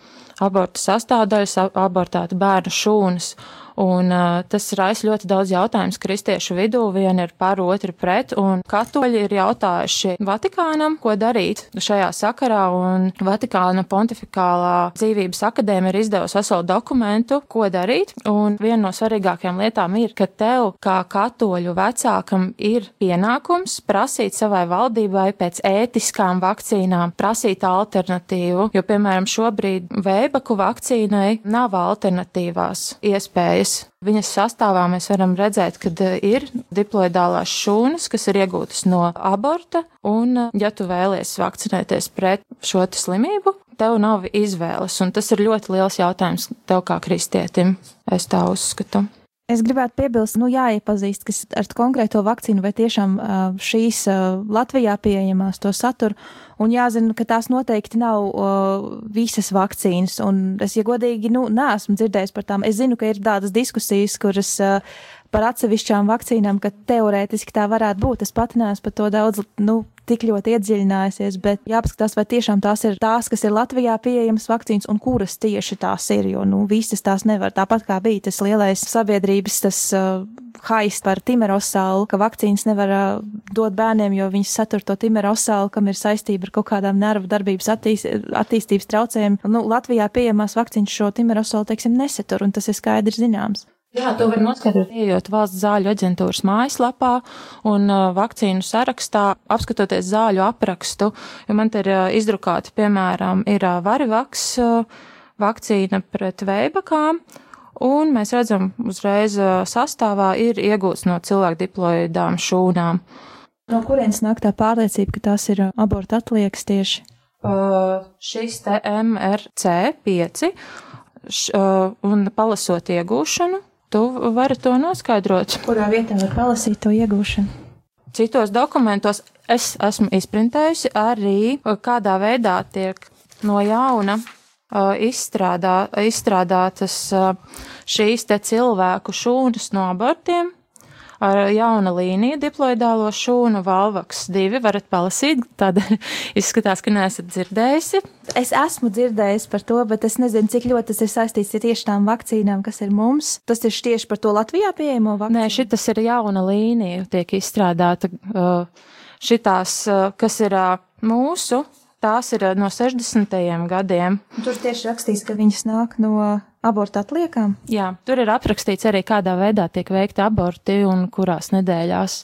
aborta sastāvdaļas, abortētu bērnu šūnas. Un uh, tas raisa ļoti daudz jautājumus kristiešu vidū, viena ir par, otru pret, un katoļi ir jautājuši Vatikānam, ko darīt šajā sakarā, un Vatikāna pontifikālā dzīvības akadēmija ir izdevusi veselu dokumentu, ko darīt, un viena no svarīgākajām lietām ir, ka tev, kā katoļu vecākam, ir pienākums prasīt savai valdībai pēc ētiskām vakcīnām, prasīt alternatīvu, jo, piemēram, šobrīd vēbaku vakcīnai nav alternatīvās iespējas Viņas sastāvā mēs varam redzēt, ka e, ir diploidālās šūnas, kas ir iegūtas no aborta, un, e, ja tu vēlies vakcinēties pret šo slimību, tev nav izvēles, un tas ir ļoti liels jautājums tev kā kristietim, es tā uzskatu. Es gribētu piebilst, nu, jāiepazīst, kas ar konkrēto vakcīnu vai tiešām šīs Latvijā pieejamās to saturu, un jāzina, ka tās noteikti nav visas vakcīnas, un es, ja godīgi, nu, neesmu dzirdējis par tām. Es zinu, ka ir tādas diskusijas, kuras par atsevišķām vakcīnām, ka teorētiski tā varētu būt. Es pat neesmu par to daudz, nu, tik ļoti iedziļinājusies, bet jāpaskatās, vai tiešām tās ir tās, kas ir Latvijā pieejamas vakcīnas un kuras tieši tās ir, jo, nu, visas tās nevar. Tāpat kā bija tas lielais sabiedrības tas uh, haist par timerosālu, ka vakcīnas nevar uh, dot bērniem, jo viņas satur to timerosālu, kam ir saistība ar kaut kādām nervu darbības attīst, attīstības traucējumiem. Nu, Latvijā pieejamās vakcīnas šo timerosālu, teiksim, nesatur, un tas ir skaidrs zināms. Jā, to var noskaidrot, ejot valsts zāļu aģentūras mājaslapā un uh, vakcīnu sarakstā, apskatoties zāļu aprakstu, jo man te ir uh, izdrukāti, piemēram, ir uh, varivaks uh, vakcīna pret veibakām, un mēs redzam uzreiz uh, sastāvā ir iegūts no cilvēku diploidām šūnām. No kurienes nāk tā pārliecība, ka tās ir uh, aborta atliekas tieši? Uh, šis te MRC5 š, uh, un palasot iegūšanu, Tu vari to noskaidrot. Kurā vietā var palasīt to iegūšanu? Citos dokumentos es esmu izprintējusi arī, kādā veidā tiek no jauna uh, izstrādā, izstrādātas uh, šīs te cilvēku šūnas no abortiem ar jauna līnija diploidālo šūnu Valvaks 2 varat palasīt, tad izskatās, ka neesat dzirdējusi. Es esmu dzirdējis par to, bet es nezinu, cik ļoti tas ir saistīts ar tieši tām vakcīnām, kas ir mums. Tas ir tieši par to Latvijā pieejamo vakcīnu. Nē, šitas ir jauna līnija, tiek izstrādāta šitās, kas ir mūsu Tās ir no 60. gadiem. Tur tieši rakstīts, ka viņas nāk no abortu atliekām? Jā, tur ir aprakstīts arī, kādā veidā tiek veikti aborti un kurās nedēļās.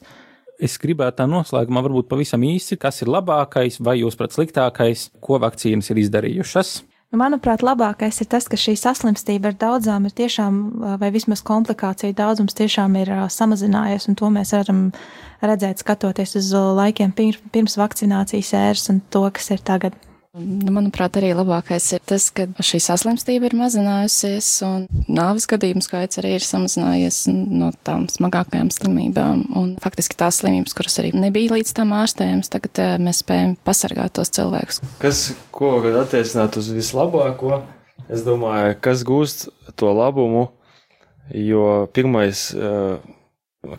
Es gribētu tā noslēgumā varbūt pavisam īsi, kas ir labākais vai jūs prat sliktākais, ko vakcīnas ir izdarījušas. Nu, manuprāt, labākais ir tas, ka šī saslimstība ar daudzām ir tiešām, vai vismaz komplikācija daudzums tiešām ir samazinājies, un to mēs varam redzēt, skatoties uz laikiem pirms vakcinācijas ēras un to, kas ir tagad. Nu, manuprāt, arī labākais ir tas, ka šī saslimstība ir mazinājusies un nāves gadījumu skaits arī ir samazinājies no tām smagākajām slimībām. Un faktiski tās slimības, kuras arī nebija līdz tam ārstējums, tagad uh, mēs spējam pasargāt tos cilvēkus. Kas, ko var attiecināt uz vislabāko? Es domāju, kas gūst to labumu, jo pirmais. Uh,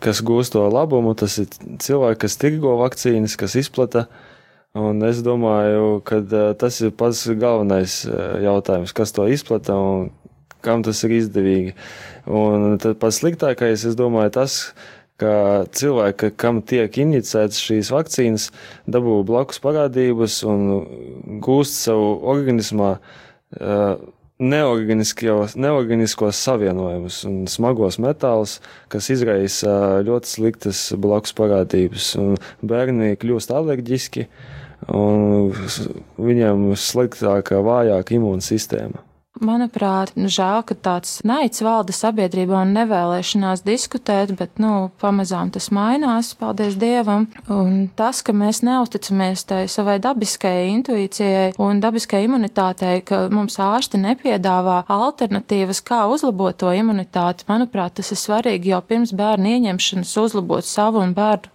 kas gūst to labumu, tas ir cilvēki, kas tirgo vakcīnas, kas izplata. Un es domāju, ka tas ir pats galvenais jautājums, kas to izplata un kam tas ir izdevīgi. Un tad pats sliktākais, es domāju, tas, ka cilvēki, kam tiek injicētas šīs vakcīnas, dabū blakus parādības un gūst savu organismā neorganiskos, neorganiskos savienojumus un smagos metālus, kas izraisa ļoti sliktas blakus parādības. Bērni kļūst alerģiski, un viņiem sliktāka, vājāka imūnsistēma. Manuprāt, nu, žēl, ka tāds naids valda sabiedrībā un nevēlēšanās diskutēt, bet, nu, pamazām tas mainās, paldies Dievam. Un tas, ka mēs neusticamies tai savai dabiskajai intuīcijai un dabiskajai imunitātei, ka mums ārsti nepiedāvā alternatīvas, kā uzlabot to imunitāti, manuprāt, tas ir svarīgi jau pirms bērnu ieņemšanas uzlabot savu un bērnu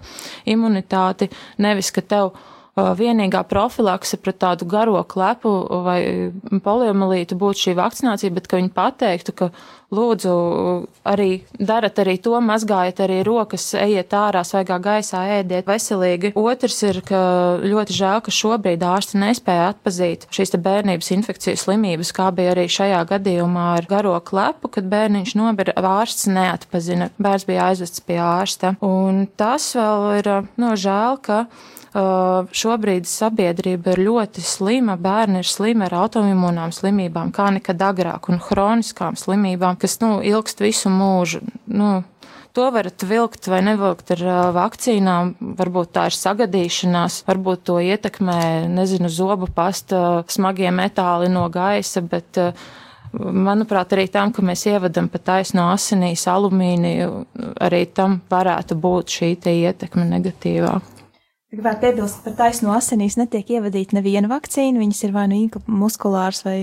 imunitāti, nevis, ka tev vienīgā profilakse pret tādu garo klepu vai poliomielītu būtu šī vakcinācija, bet ka viņi pateiktu, ka lūdzu arī darat arī to, mazgājiet arī rokas, ejiet ārā, svaigā gaisā, ēdiet veselīgi. Otrs ir, ka ļoti žēl, ka šobrīd ārsti nespēja atpazīt šīs te bērnības infekcijas slimības, kā bija arī šajā gadījumā ar garo klepu, kad bērniņš nobira, ārsts neatpazina, bērns bija aizvests pie ārsta. Un tas vēl ir, no žēl, ka Uh, šobrīd sabiedrība ir ļoti slima, bērni ir slimi ar autoimūnām slimībām, kā nekad agrāk, un hroniskām slimībām, kas, nu, ilgst visu mūžu. Nu, To varat vilkt vai nevilkt ar uh, vakcīnām. Varbūt tā ir sagadīšanās, varbūt to ietekmē, nezinu, zobu pasta, smagie metāli no gaisa, bet uh, manuprāt, arī tam, ka mēs ievadam pa taisno asinīs alumīniju, arī tam varētu būt šī ietekme negatīvā. Gribētu piebilst, ka par taisno asinīs netiek ievadīta neviena vakcīna. Viņas ir vai nu muskulārs, vai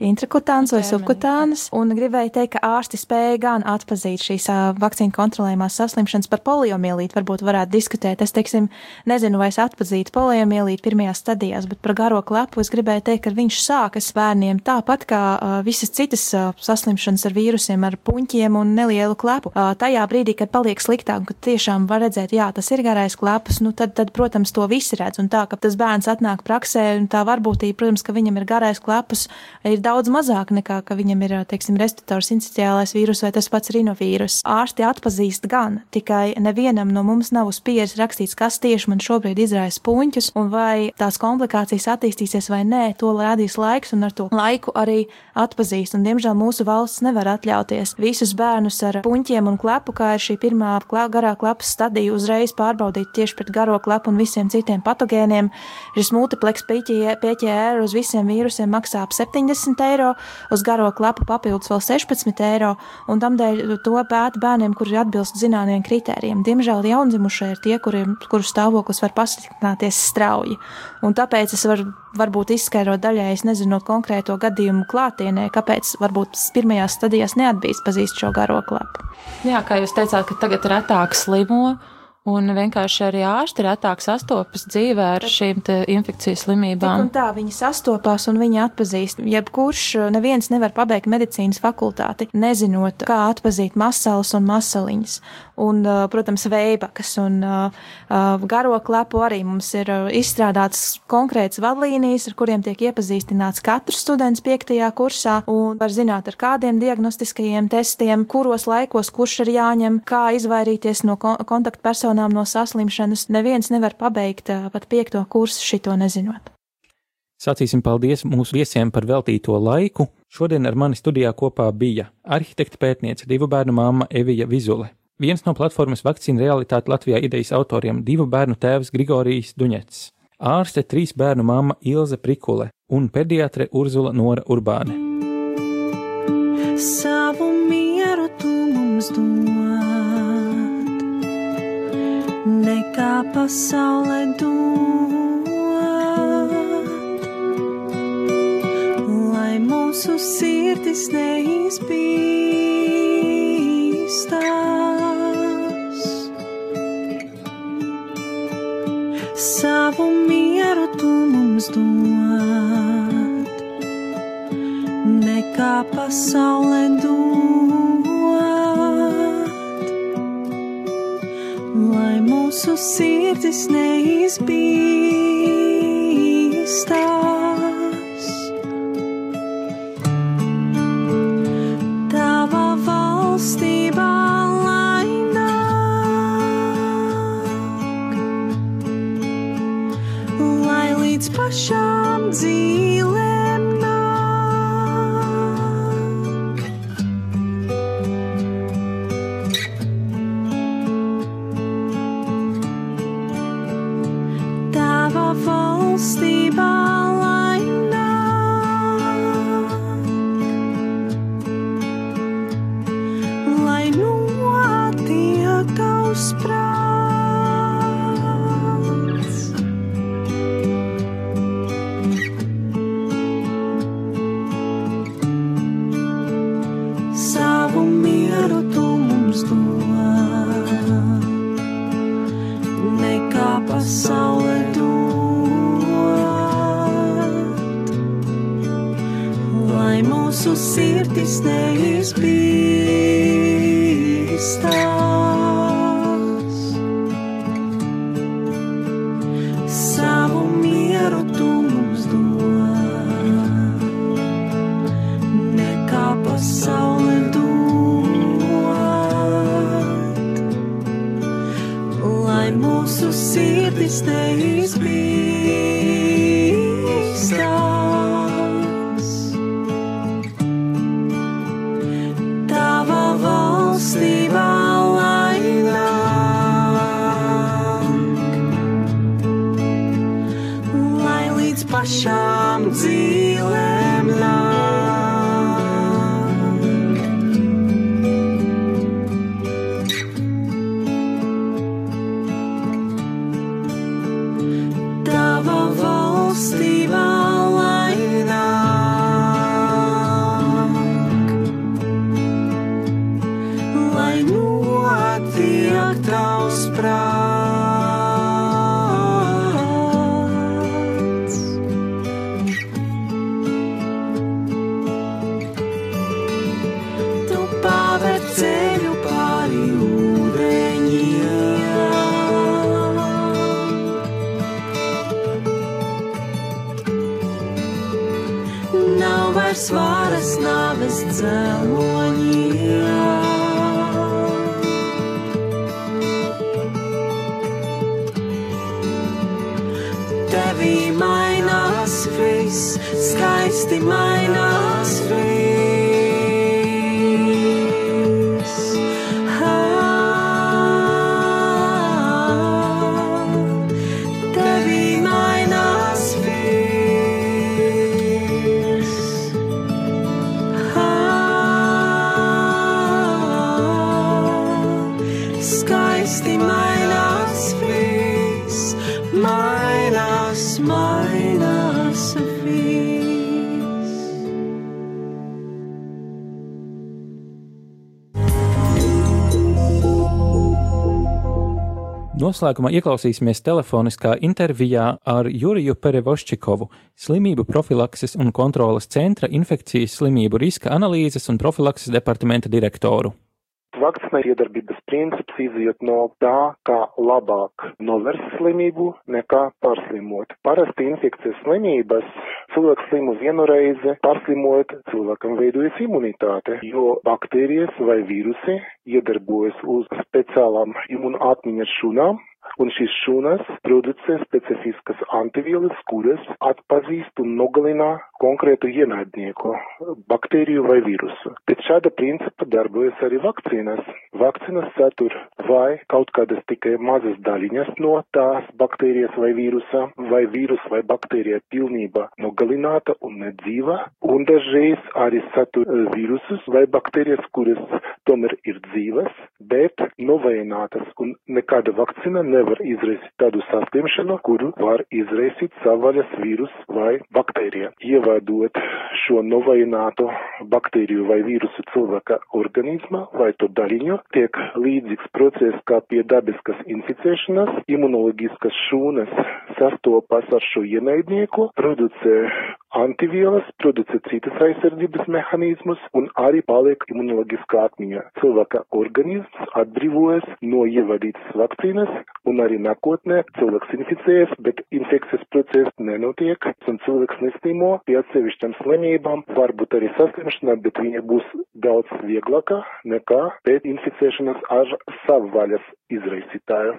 intrakutāns, vai subkutānas. Un gribēju teikt, ka ārsti spēja gan atpazīt šīs vakcīnu kontrolējumās saslimšanas par poliomielīti. Varbūt varētu diskutēt. Es, teiksim, nezinu, vai es atpazītu poliomielīti pirmajās stadijās, bet par garo klepu es gribēju teikt, ka viņš sākas bērniem tāpat kā visas citas saslimšanas ar vīrusiem, ar puņķiem un nelielu klepu. Tajā brīdī, kad paliek sliktāk, kad tiešām var redzēt, jā, tas ir garais kleps, nu tad, tad protams, protams, to visi redz, un tā, ka tas bērns atnāk praksē, un tā varbūtība, protams, ka viņam ir garais klepus, ir daudz mazāk nekā, ka viņam ir, teiksim, respirators iniciālais vīrus vai tas pats rinovīrus. Ārsti atpazīst gan, tikai nevienam no mums nav uz pieres rakstīts, kas tieši man šobrīd izraisa puņķus, un vai tās komplikācijas attīstīsies vai nē, to rādīs laiks, un ar to laiku arī atpazīst, un diemžēl mūsu valsts nevar atļauties visus bērnus ar puņķiem un klepu, kā ir šī pirmā garā klepas stadija, uzreiz pārbaudīt tieši pret garo klepu un visiem citiem patogēniem. Šis multiplex PķR uz visiem vīrusiem maksā ap 70 eiro, uz garo klapu papildus vēl 16 eiro, un tamdēļ to pēta bērniem, kuri atbilst zināmiem kritērijiem. Diemžēl jaundzimušie ir tie, kuriem, kuru stāvoklis var pasliktināties strauji, un tāpēc es varu varbūt izskaidrot daļai, no konkrēto gadījumu klātienē, kāpēc varbūt pirmajās stadijās neatbīst pazīst šo garo klapu. Jā, kā jūs teicāt, ka tagad retāk slimo, Un vienkārši arī ārsti retāk sastopas dzīvē ar šīm infekcijas slimībām. Tik un tā viņi sastopās un viņi atpazīst. Jebkurš neviens nevar pabeigt medicīnas fakultāti, nezinot, kā atpazīt masalas un masaliņas. Un, protams, veibakas un garo klepu arī mums ir izstrādāts konkrēts vadlīnijas, ar kuriem tiek iepazīstināts katrs students piektajā kursā un var zināt, ar kādiem diagnostiskajiem testiem, kuros laikos kurš ir jāņem, kā izvairīties no kontaktpersonām personām no saslimšanas, neviens nevar pabeigt pat piekto kursu šito nezinot. Sacīsim paldies mūsu viesiem par veltīto laiku. Šodien ar mani studijā kopā bija arhitekta pētniece, divu bērnu māma Evija Vizule, viens no platformas vakcīna realitāte Latvijā idejas autoriem, divu bērnu tēvs Grigorijs Duņets, ārste trīs bērnu māma Ilze Prikule un pediatre Urzula Nora Urbāne. Savu mieru tu mums dod nekā pasaulē dod, lai mūsu sirdis neizbīstās. Savu mieru tu mums dod, nekā pasaulē dod. lai mūsu sirdis neizbīstās. Pašām dzīvēm Noslēgumā ieklausīsimies telefoniskā intervijā ar Juriju Perevoščikovu, slimību profilakses un kontrolas centra infekcijas slimību riska analīzes un profilakses departamenta direktoru. Vakcinē iedarbības princips iziet no tā, kā labāk novērst slimību nekā pārslimot. Parasti infekcijas slimības cilvēks slimo vienu reizi, pārslimot cilvēkam veidojas imunitāte, jo baktērijas vai vīrusi iedarbojas uz speciālām imunatmiņas šūnām, un šīs šūnas producē specifiskas antivielas, kuras atpazīst un nogalina konkrētu ienaidnieku, baktēriju vai vīrusu. Pēc šāda principa darbojas arī vakcīnas. Vakcīnas satur vai kaut kādas tikai mazas daļiņas no tās baktērijas vai vīrusa, vai vīrus vai baktērija pilnībā nogalināta un nedzīva, un dažreiz arī satur eh, vīrusus vai baktērijas, kuras tomēr ir dzīvas, bet novējinātas, un nekāda vakcīna nevar izraisīt tādu saslimšanu, kuru var izraisīt savvaļas vīrus vai baktērija. Ievadot šo novējināto baktēriju vai vīrusu cilvēka organismā vai to daļiņu, tiek līdzīgs process kā pie dabiskas inficēšanas, imunoloģiskas šūnas sastopas ar šo ienaidnieku, producē antivielas, producē citas aizsardzības mehānismus un arī paliek imunoloģiskā atmiņa. Cilvēka organisms atbrīvojas no ievadītas vakcīnas un arī nākotnē cilvēks inficējas, bet infekcijas process nenotiek un cilvēks neslimo pie atsevišķām slimībām, varbūt arī saslimšanā, bet viņa būs daudz vieglāka nekā pēc inficēšanas ar savvaļas izraisītāju.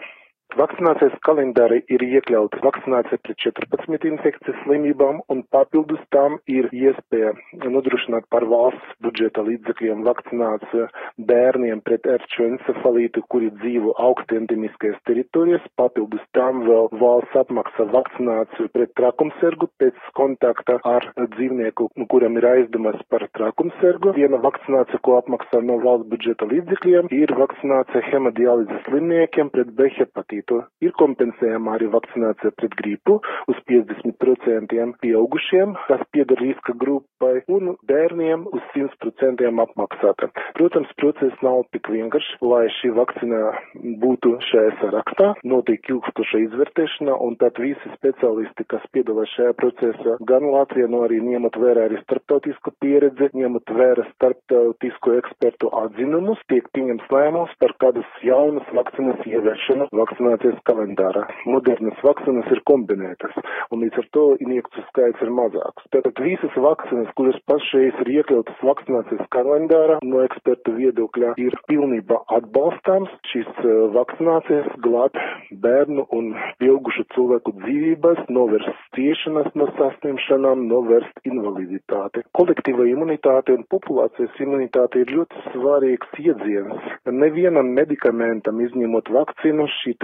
Vakcinācijas kalendārī ir iekļauta vakcinācija pret 14 infekcijas slimībām un papildus tam ir iespēja nodrošināt par valsts budžeta līdzekļiem vakcināciju bērniem pret erču encefalītu, kuri dzīvo augstendemiskajās teritorijās. Papildus tam vēl valsts apmaksā vakcināciju pret trakumsergu pēc kontakta ar dzīvnieku, kuram ir aizdomas par trakumsergu. Viena vakcinācija, ko apmaksā no valsts budžeta līdzekļiem, ir vakcinācija hemodialīzes slimniekiem pret B hepatītu izplatīto. Ir kompensējama arī vakcinācija pret gripu uz 50% pieaugušiem, kas pieder riska grupai, un bērniem uz 100% apmaksāta. Protams, process nav tik vienkāršs, lai šī vakcīna būtu šajā sarakstā, notiek ilgstoša izvērtēšana, un tad visi speciālisti, kas piedalās šajā procesā, gan Latvijā, no arī ņemot vērā arī starptautisko pieredzi, ņemot vērā starptautisko ekspertu atzinumus, tiek pieņems lēmums par kādas jaunas vakcīnas ieviešanu vakcinācijas vakcinācijas kalendārā. Modernas vakcīnas ir kombinētas, un līdz ar to injekciju skaits ir mazāks. Tātad visas vakcīnas, kuras pašreiz ir iekļautas vakcinācijas kalendārā, no ekspertu viedokļa ir pilnībā atbalstāms. Šīs uh, vakcinācijas glāb bērnu un pieaugušu cilvēku dzīvības, novērst ciešanas no saslimšanām, novērst invaliditāti. Kolektīva imunitāte un populācijas imunitāte ir ļoti svarīgs iedziens. Nevienam medikamentam, izņemot vakcīnu, šī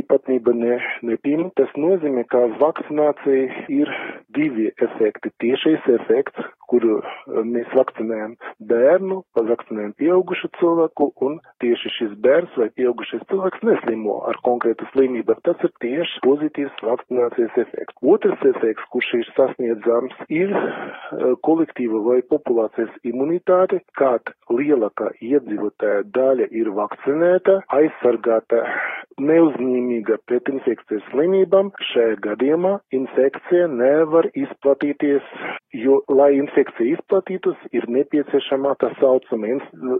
īpatnība ne, nepieņem. Tas nozīmē, ka vakcinācija ir divi efekti. Tiešais efekts, kuru eh, mēs vakcinējam bērnu, vakcinējam pieaugušu cilvēku, un tieši šis bērns vai pieaugušais cilvēks neslimo ar konkrētu slimību. Tas ir tieši pozitīvs vakcinācijas efekts. Otrs efekts, kurš ir sasniedzams, ir eh, kolektīva vai populācijas imunitāte, kad lielākā iedzīvotāja daļa ir vakcinēta, aizsargāta neuzņēmīga pret infekcijas slimībām, šajā gadījumā infekcija nevar izplatīties, jo, lai infekcija izplatītos, ir nepieciešama tā saucama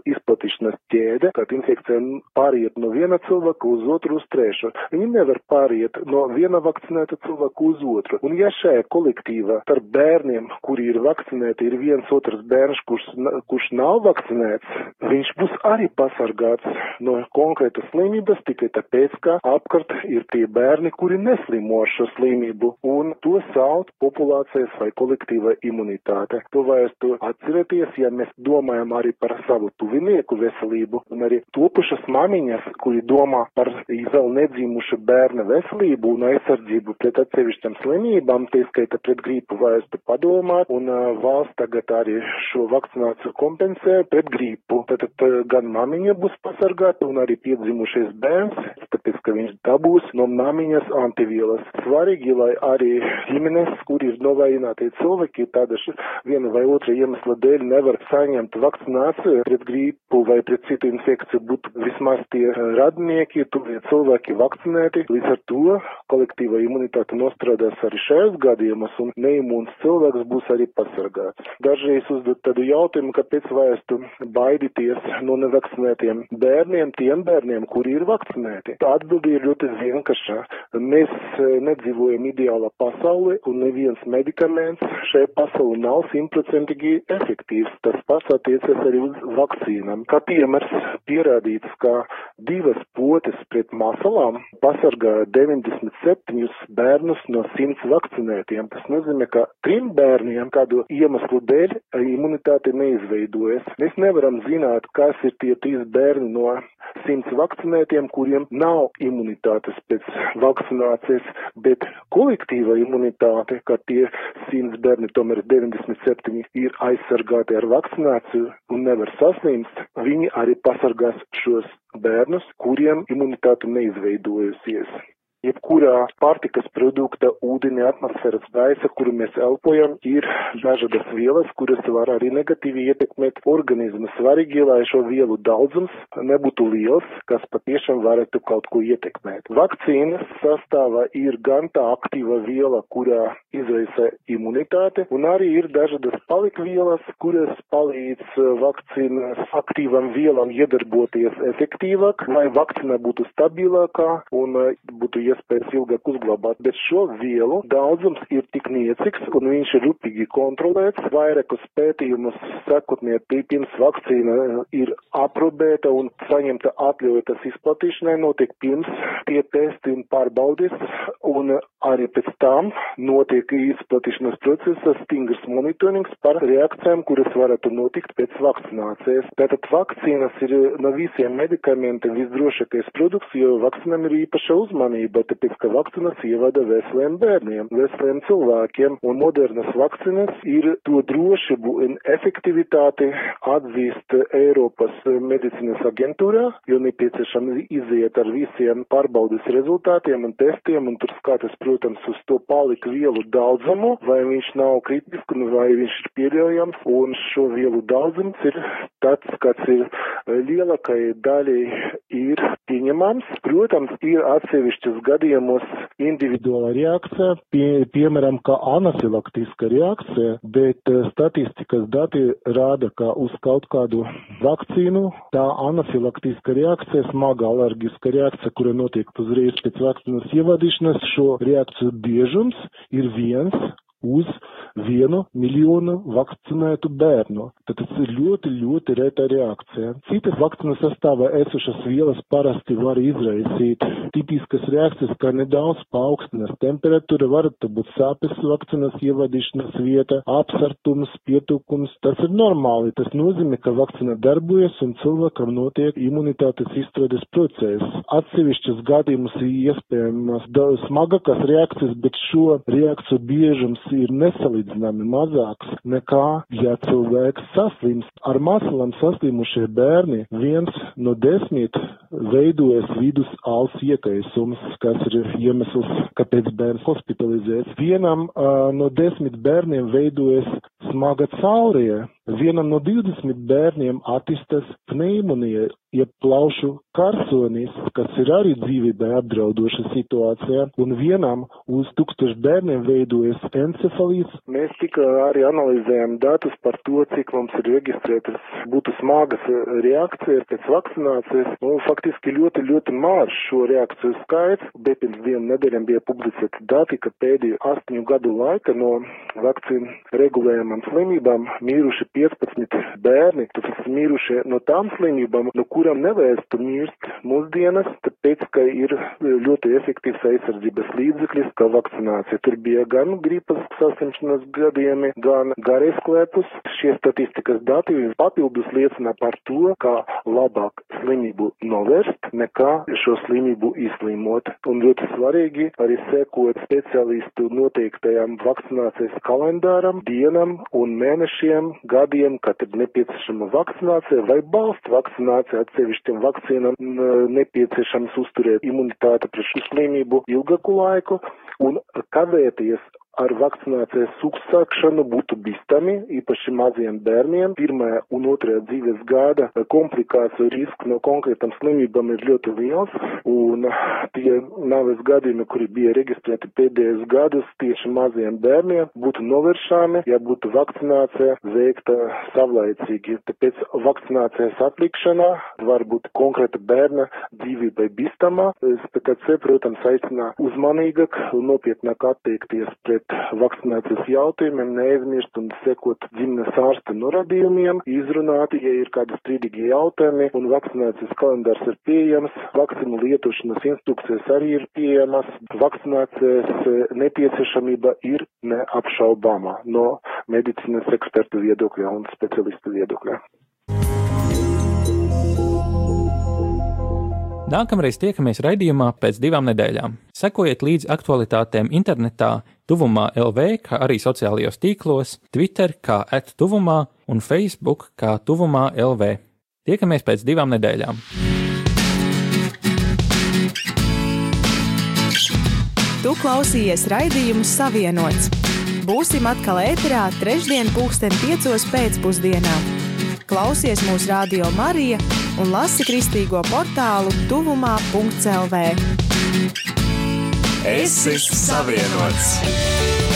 izplatīšanas ķēde, kad infekcija pāriet no viena cilvēka uz otru uz trešo. Viņi nevar pāriet no viena vakcinēta cilvēka uz otru. Un ja šajā kolektīvā starp bērniem, kuri ir vakcinēti, ir viens otrs bērns, kurš, kurš nav vakcinēts, viņš būs arī pasargāts no konkrētas slimības tikai tāpēc, ka apkārt ir tie bērni, kuri neslimo ar šo slimību, un to sauc populācijas vai kolektīva imunitāte. To vajadzētu atcerēties, ja mēs domājam arī par savu tuvinieku veselību, un arī topušas mamiņas, kuri domā par vēl nedzīmušu bērna veselību un aizsardzību pret atsevišķām slimībām, tie skaita pret gripu, vajadzētu padomāt, un valsts tagad arī šo vakcināciju kompensē pret gripu. Tātad gan mamiņa būs pasargāta, un arī piedzimušais bērns, tāpēc, ka viņš dabūs no mamiņas antivielas. Svarīgi, lai arī ģimenes, kur ir novājinātie cilvēki, tāda viena vai otra iemesla dēļ nevar saņemt vakcināciju pret grīpu vai pret citu infekciju, būtu vismaz tie radnieki, tuvie cilvēki vakcinēti. Līdz ar to kolektīva imunitāte nostrādās arī šajos gadījumos un neimūns cilvēks būs arī pasargāts. Dažreiz uzdot tādu jautājumu, kāpēc vajadzētu baidīties no nevakcinētiem bērniem, tiem bērniem, kuri ir vakcinēti. Atbildi ir ļoti vienkārša. Mēs e, nedzīvojam ideālā pasaulē un neviens medikaments šai pasaulē nav simtprocentīgi efektīvs. Tas pats attiecas arī uz vakcīnām. Kā piemērs pierādīts, ka divas potes pret masalām pasargā 97 bērnus no 100 vakcinētiem. Tas nozīmē, ka trim bērniem kādu iemeslu dēļ imunitāte neizveidojas. Mēs nevaram zināt, kas ir tie trīs bērni no 100 vakcinētiem, kuriem nav imunitātes pēc vakcinācijas, bet kolektīva imunitāte, ka tie 100 bērni, tomēr 97 ir aizsargāti ar vakcināciju un nevar saslimst, viņi arī pasargās šos bērnus, kuriem imunitāte neizveidojusies jebkurā pārtikas produkta, ūdeni, atmosfēras gaisa, kuru mēs elpojam, ir dažādas vielas, kuras var arī negatīvi ietekmēt organismu. Svarīgi, lai šo vielu daudzums nebūtu liels, kas patiešām varētu kaut ko ietekmēt. Vakcīnas sastāvā ir gan tā aktīva viela, kurā izraisa imunitāte, un arī ir dažādas palikvielas, kuras palīdz vakcīnas aktīvam vielam iedarboties efektīvāk, lai vakcīna būtu stabilākā un būtu iespējas ilgāk uzglabāt, bet šo vielu daudzums ir tik niecīgs un viņš ir rūpīgi kontrolēts. Vairākus pētījumus sekotnie pirms vakcīna ir aprobēta un saņemta atļauja tas izplatīšanai notiek pirms tie testi un pārbaudes un arī pēc tam notiek izplatīšanas procesa stingrs monitorings par reakcijām, kuras varētu notikt pēc vakcinācijas. Tātad vakcīnas ir no visiem medikamentiem visdrošākais produkts, jo vakcinam ir īpaša uzmanība, ka vakcinas ievada veseliem bērniem, veseliem cilvēkiem, un modernas vakcinas ir to drošību un efektivitāti atzīst Eiropas medicīnas aģentūrā, jo nepieciešams iziet ar visiem pārbaudas rezultātiem un testiem, un tur skatas, protams, uz to paliku vielu daudzumu, vai viņš nav kritisks, vai viņš ir pieļaujams, un šo vielu daudzums ir tāds, kāds ir lielākai daļai ir pieņemams. Protams, ir atsevišķas gadījumos individuāla reakcija, pie, piemēram, kā anafilaktiska reakcija, bet uh, statistikas dati rāda, ka uz kaut kādu vakcīnu tā anafilaktiska reakcija, smaga alergiska reakcija, kura notiek uzreiz pēc vakcīnas ievadīšanas, šo reakciju biežums ir viens uz vienu miljonu vakcinētu bērnu. Tad tas ir ļoti, ļoti reta reakcija. Citas vakcīnas sastāvā esošas vielas parasti var izraisīt tipiskas reakcijas, kā nedaudz paaugstinās temperatūra, var būt sāpes vakcīnas ievadīšanas vieta, apsartums, pietūkums. Tas ir normāli. Tas nozīmē, ka vakcīna darbojas un cilvēkam notiek imunitātes izstrādes process. Atsevišķas gadījumus ir iespējamas smagākas reakcijas, bet šo reakciju biežums ir nesalīdzināmi mazāks nekā, ja cilvēks saslimst. Ar masalām saslimušie bērni viens no desmit veidojas vidus als iekaisums, kas ir iemesls, kāpēc bērns hospitalizēts. Vienam uh, no desmit bērniem veidojas smaga caurija. Vienam no 20 bērniem attīstās pneimonija, jeb plaušu karsonis, kas ir arī dzīvībai apdraudoša situācija, un vienam uz tūkstošu bērniem veidojas encefalīts. Mēs tikai arī analizējam datus par to, cik mums ir reģistrētas būtu smagas reakcijas pēc vakcinācijas. Nu, faktiski ļoti, ļoti maz šo reakciju skaits, bet pirms divām nedēļām bija publicēti dati, ka pēdējo astoņu gadu laika no vakcīnu regulējumam slimībām mīruši 15 bērni, tas ir mīrušie no tām slimībām, no kuram nevērstu mirst mūsdienas, tāpēc, ka ir ļoti efektīvs aizsardzības līdzeklis, kā vakcinācija. Tur bija gan gripas saslimšanas gadījumi, gan garais klēpus. Šie statistikas dati papildus liecina par to, ka labāk slimību novērst, nekā šo slimību izslimot. Un ļoti svarīgi arī sekot speciālistu noteiktajam vakcinācijas kalendāram, dienam un mēnešiem, gadiem, kad ir nepieciešama vakcinācija vai balsta vakcinācija atsevišķiem vakcīnām nepieciešams uzturēt imunitāti pret šo slimību ilgāku laiku un kavēties ar vakcinācijas uzsākšanu būtu bīstami, īpaši maziem bērniem. Pirmajā un otrajā dzīves gada komplikāciju risks no konkrētam slimībām ir ļoti liels, un tie nāves gadījumi, kuri bija reģistrēti pēdējos gadus tieši maziem bērniem, būtu novēršami, ja būtu vakcinācija veikta savlaicīgi. Tāpēc vakcinācijas atlikšana var būt konkrēta bērna dzīvībai bīstama. SPKC, protams, aicina uzmanīgāk un nopietnāk attiekties pret vakcinācijas jautājumiem, neaizmirst un sekot ģimenes ārsta norādījumiem, izrunāt, ja ir kādi strīdīgi jautājumi, un vakcinācijas kalendārs ir pieejams, vakcinu lietošanas instrukcijas arī ir pieejamas, vakcinācijas nepieciešamība ir neapšaubāma no medicīnas ekspertu viedokļa un specialistu viedokļa. Nākamreiz tiekamies raidījumā pēc divām nedēļām. Sekojiet līdzi aktualitātēm internetā, tuvumā LV, kā arī sociālajos tīklos, Twitter kā attuvumā un Facebook kā tuvumā LV. Tiekamies pēc divām nedēļām. Tu klausījies raidījumu Savienots. Būsim atkal ēterā trešdien pulksten piecos pēcpusdienā. Klausies mūsu radio Marija un lasi kristīgo portālu tuvumā.lv. Es esmu savienots!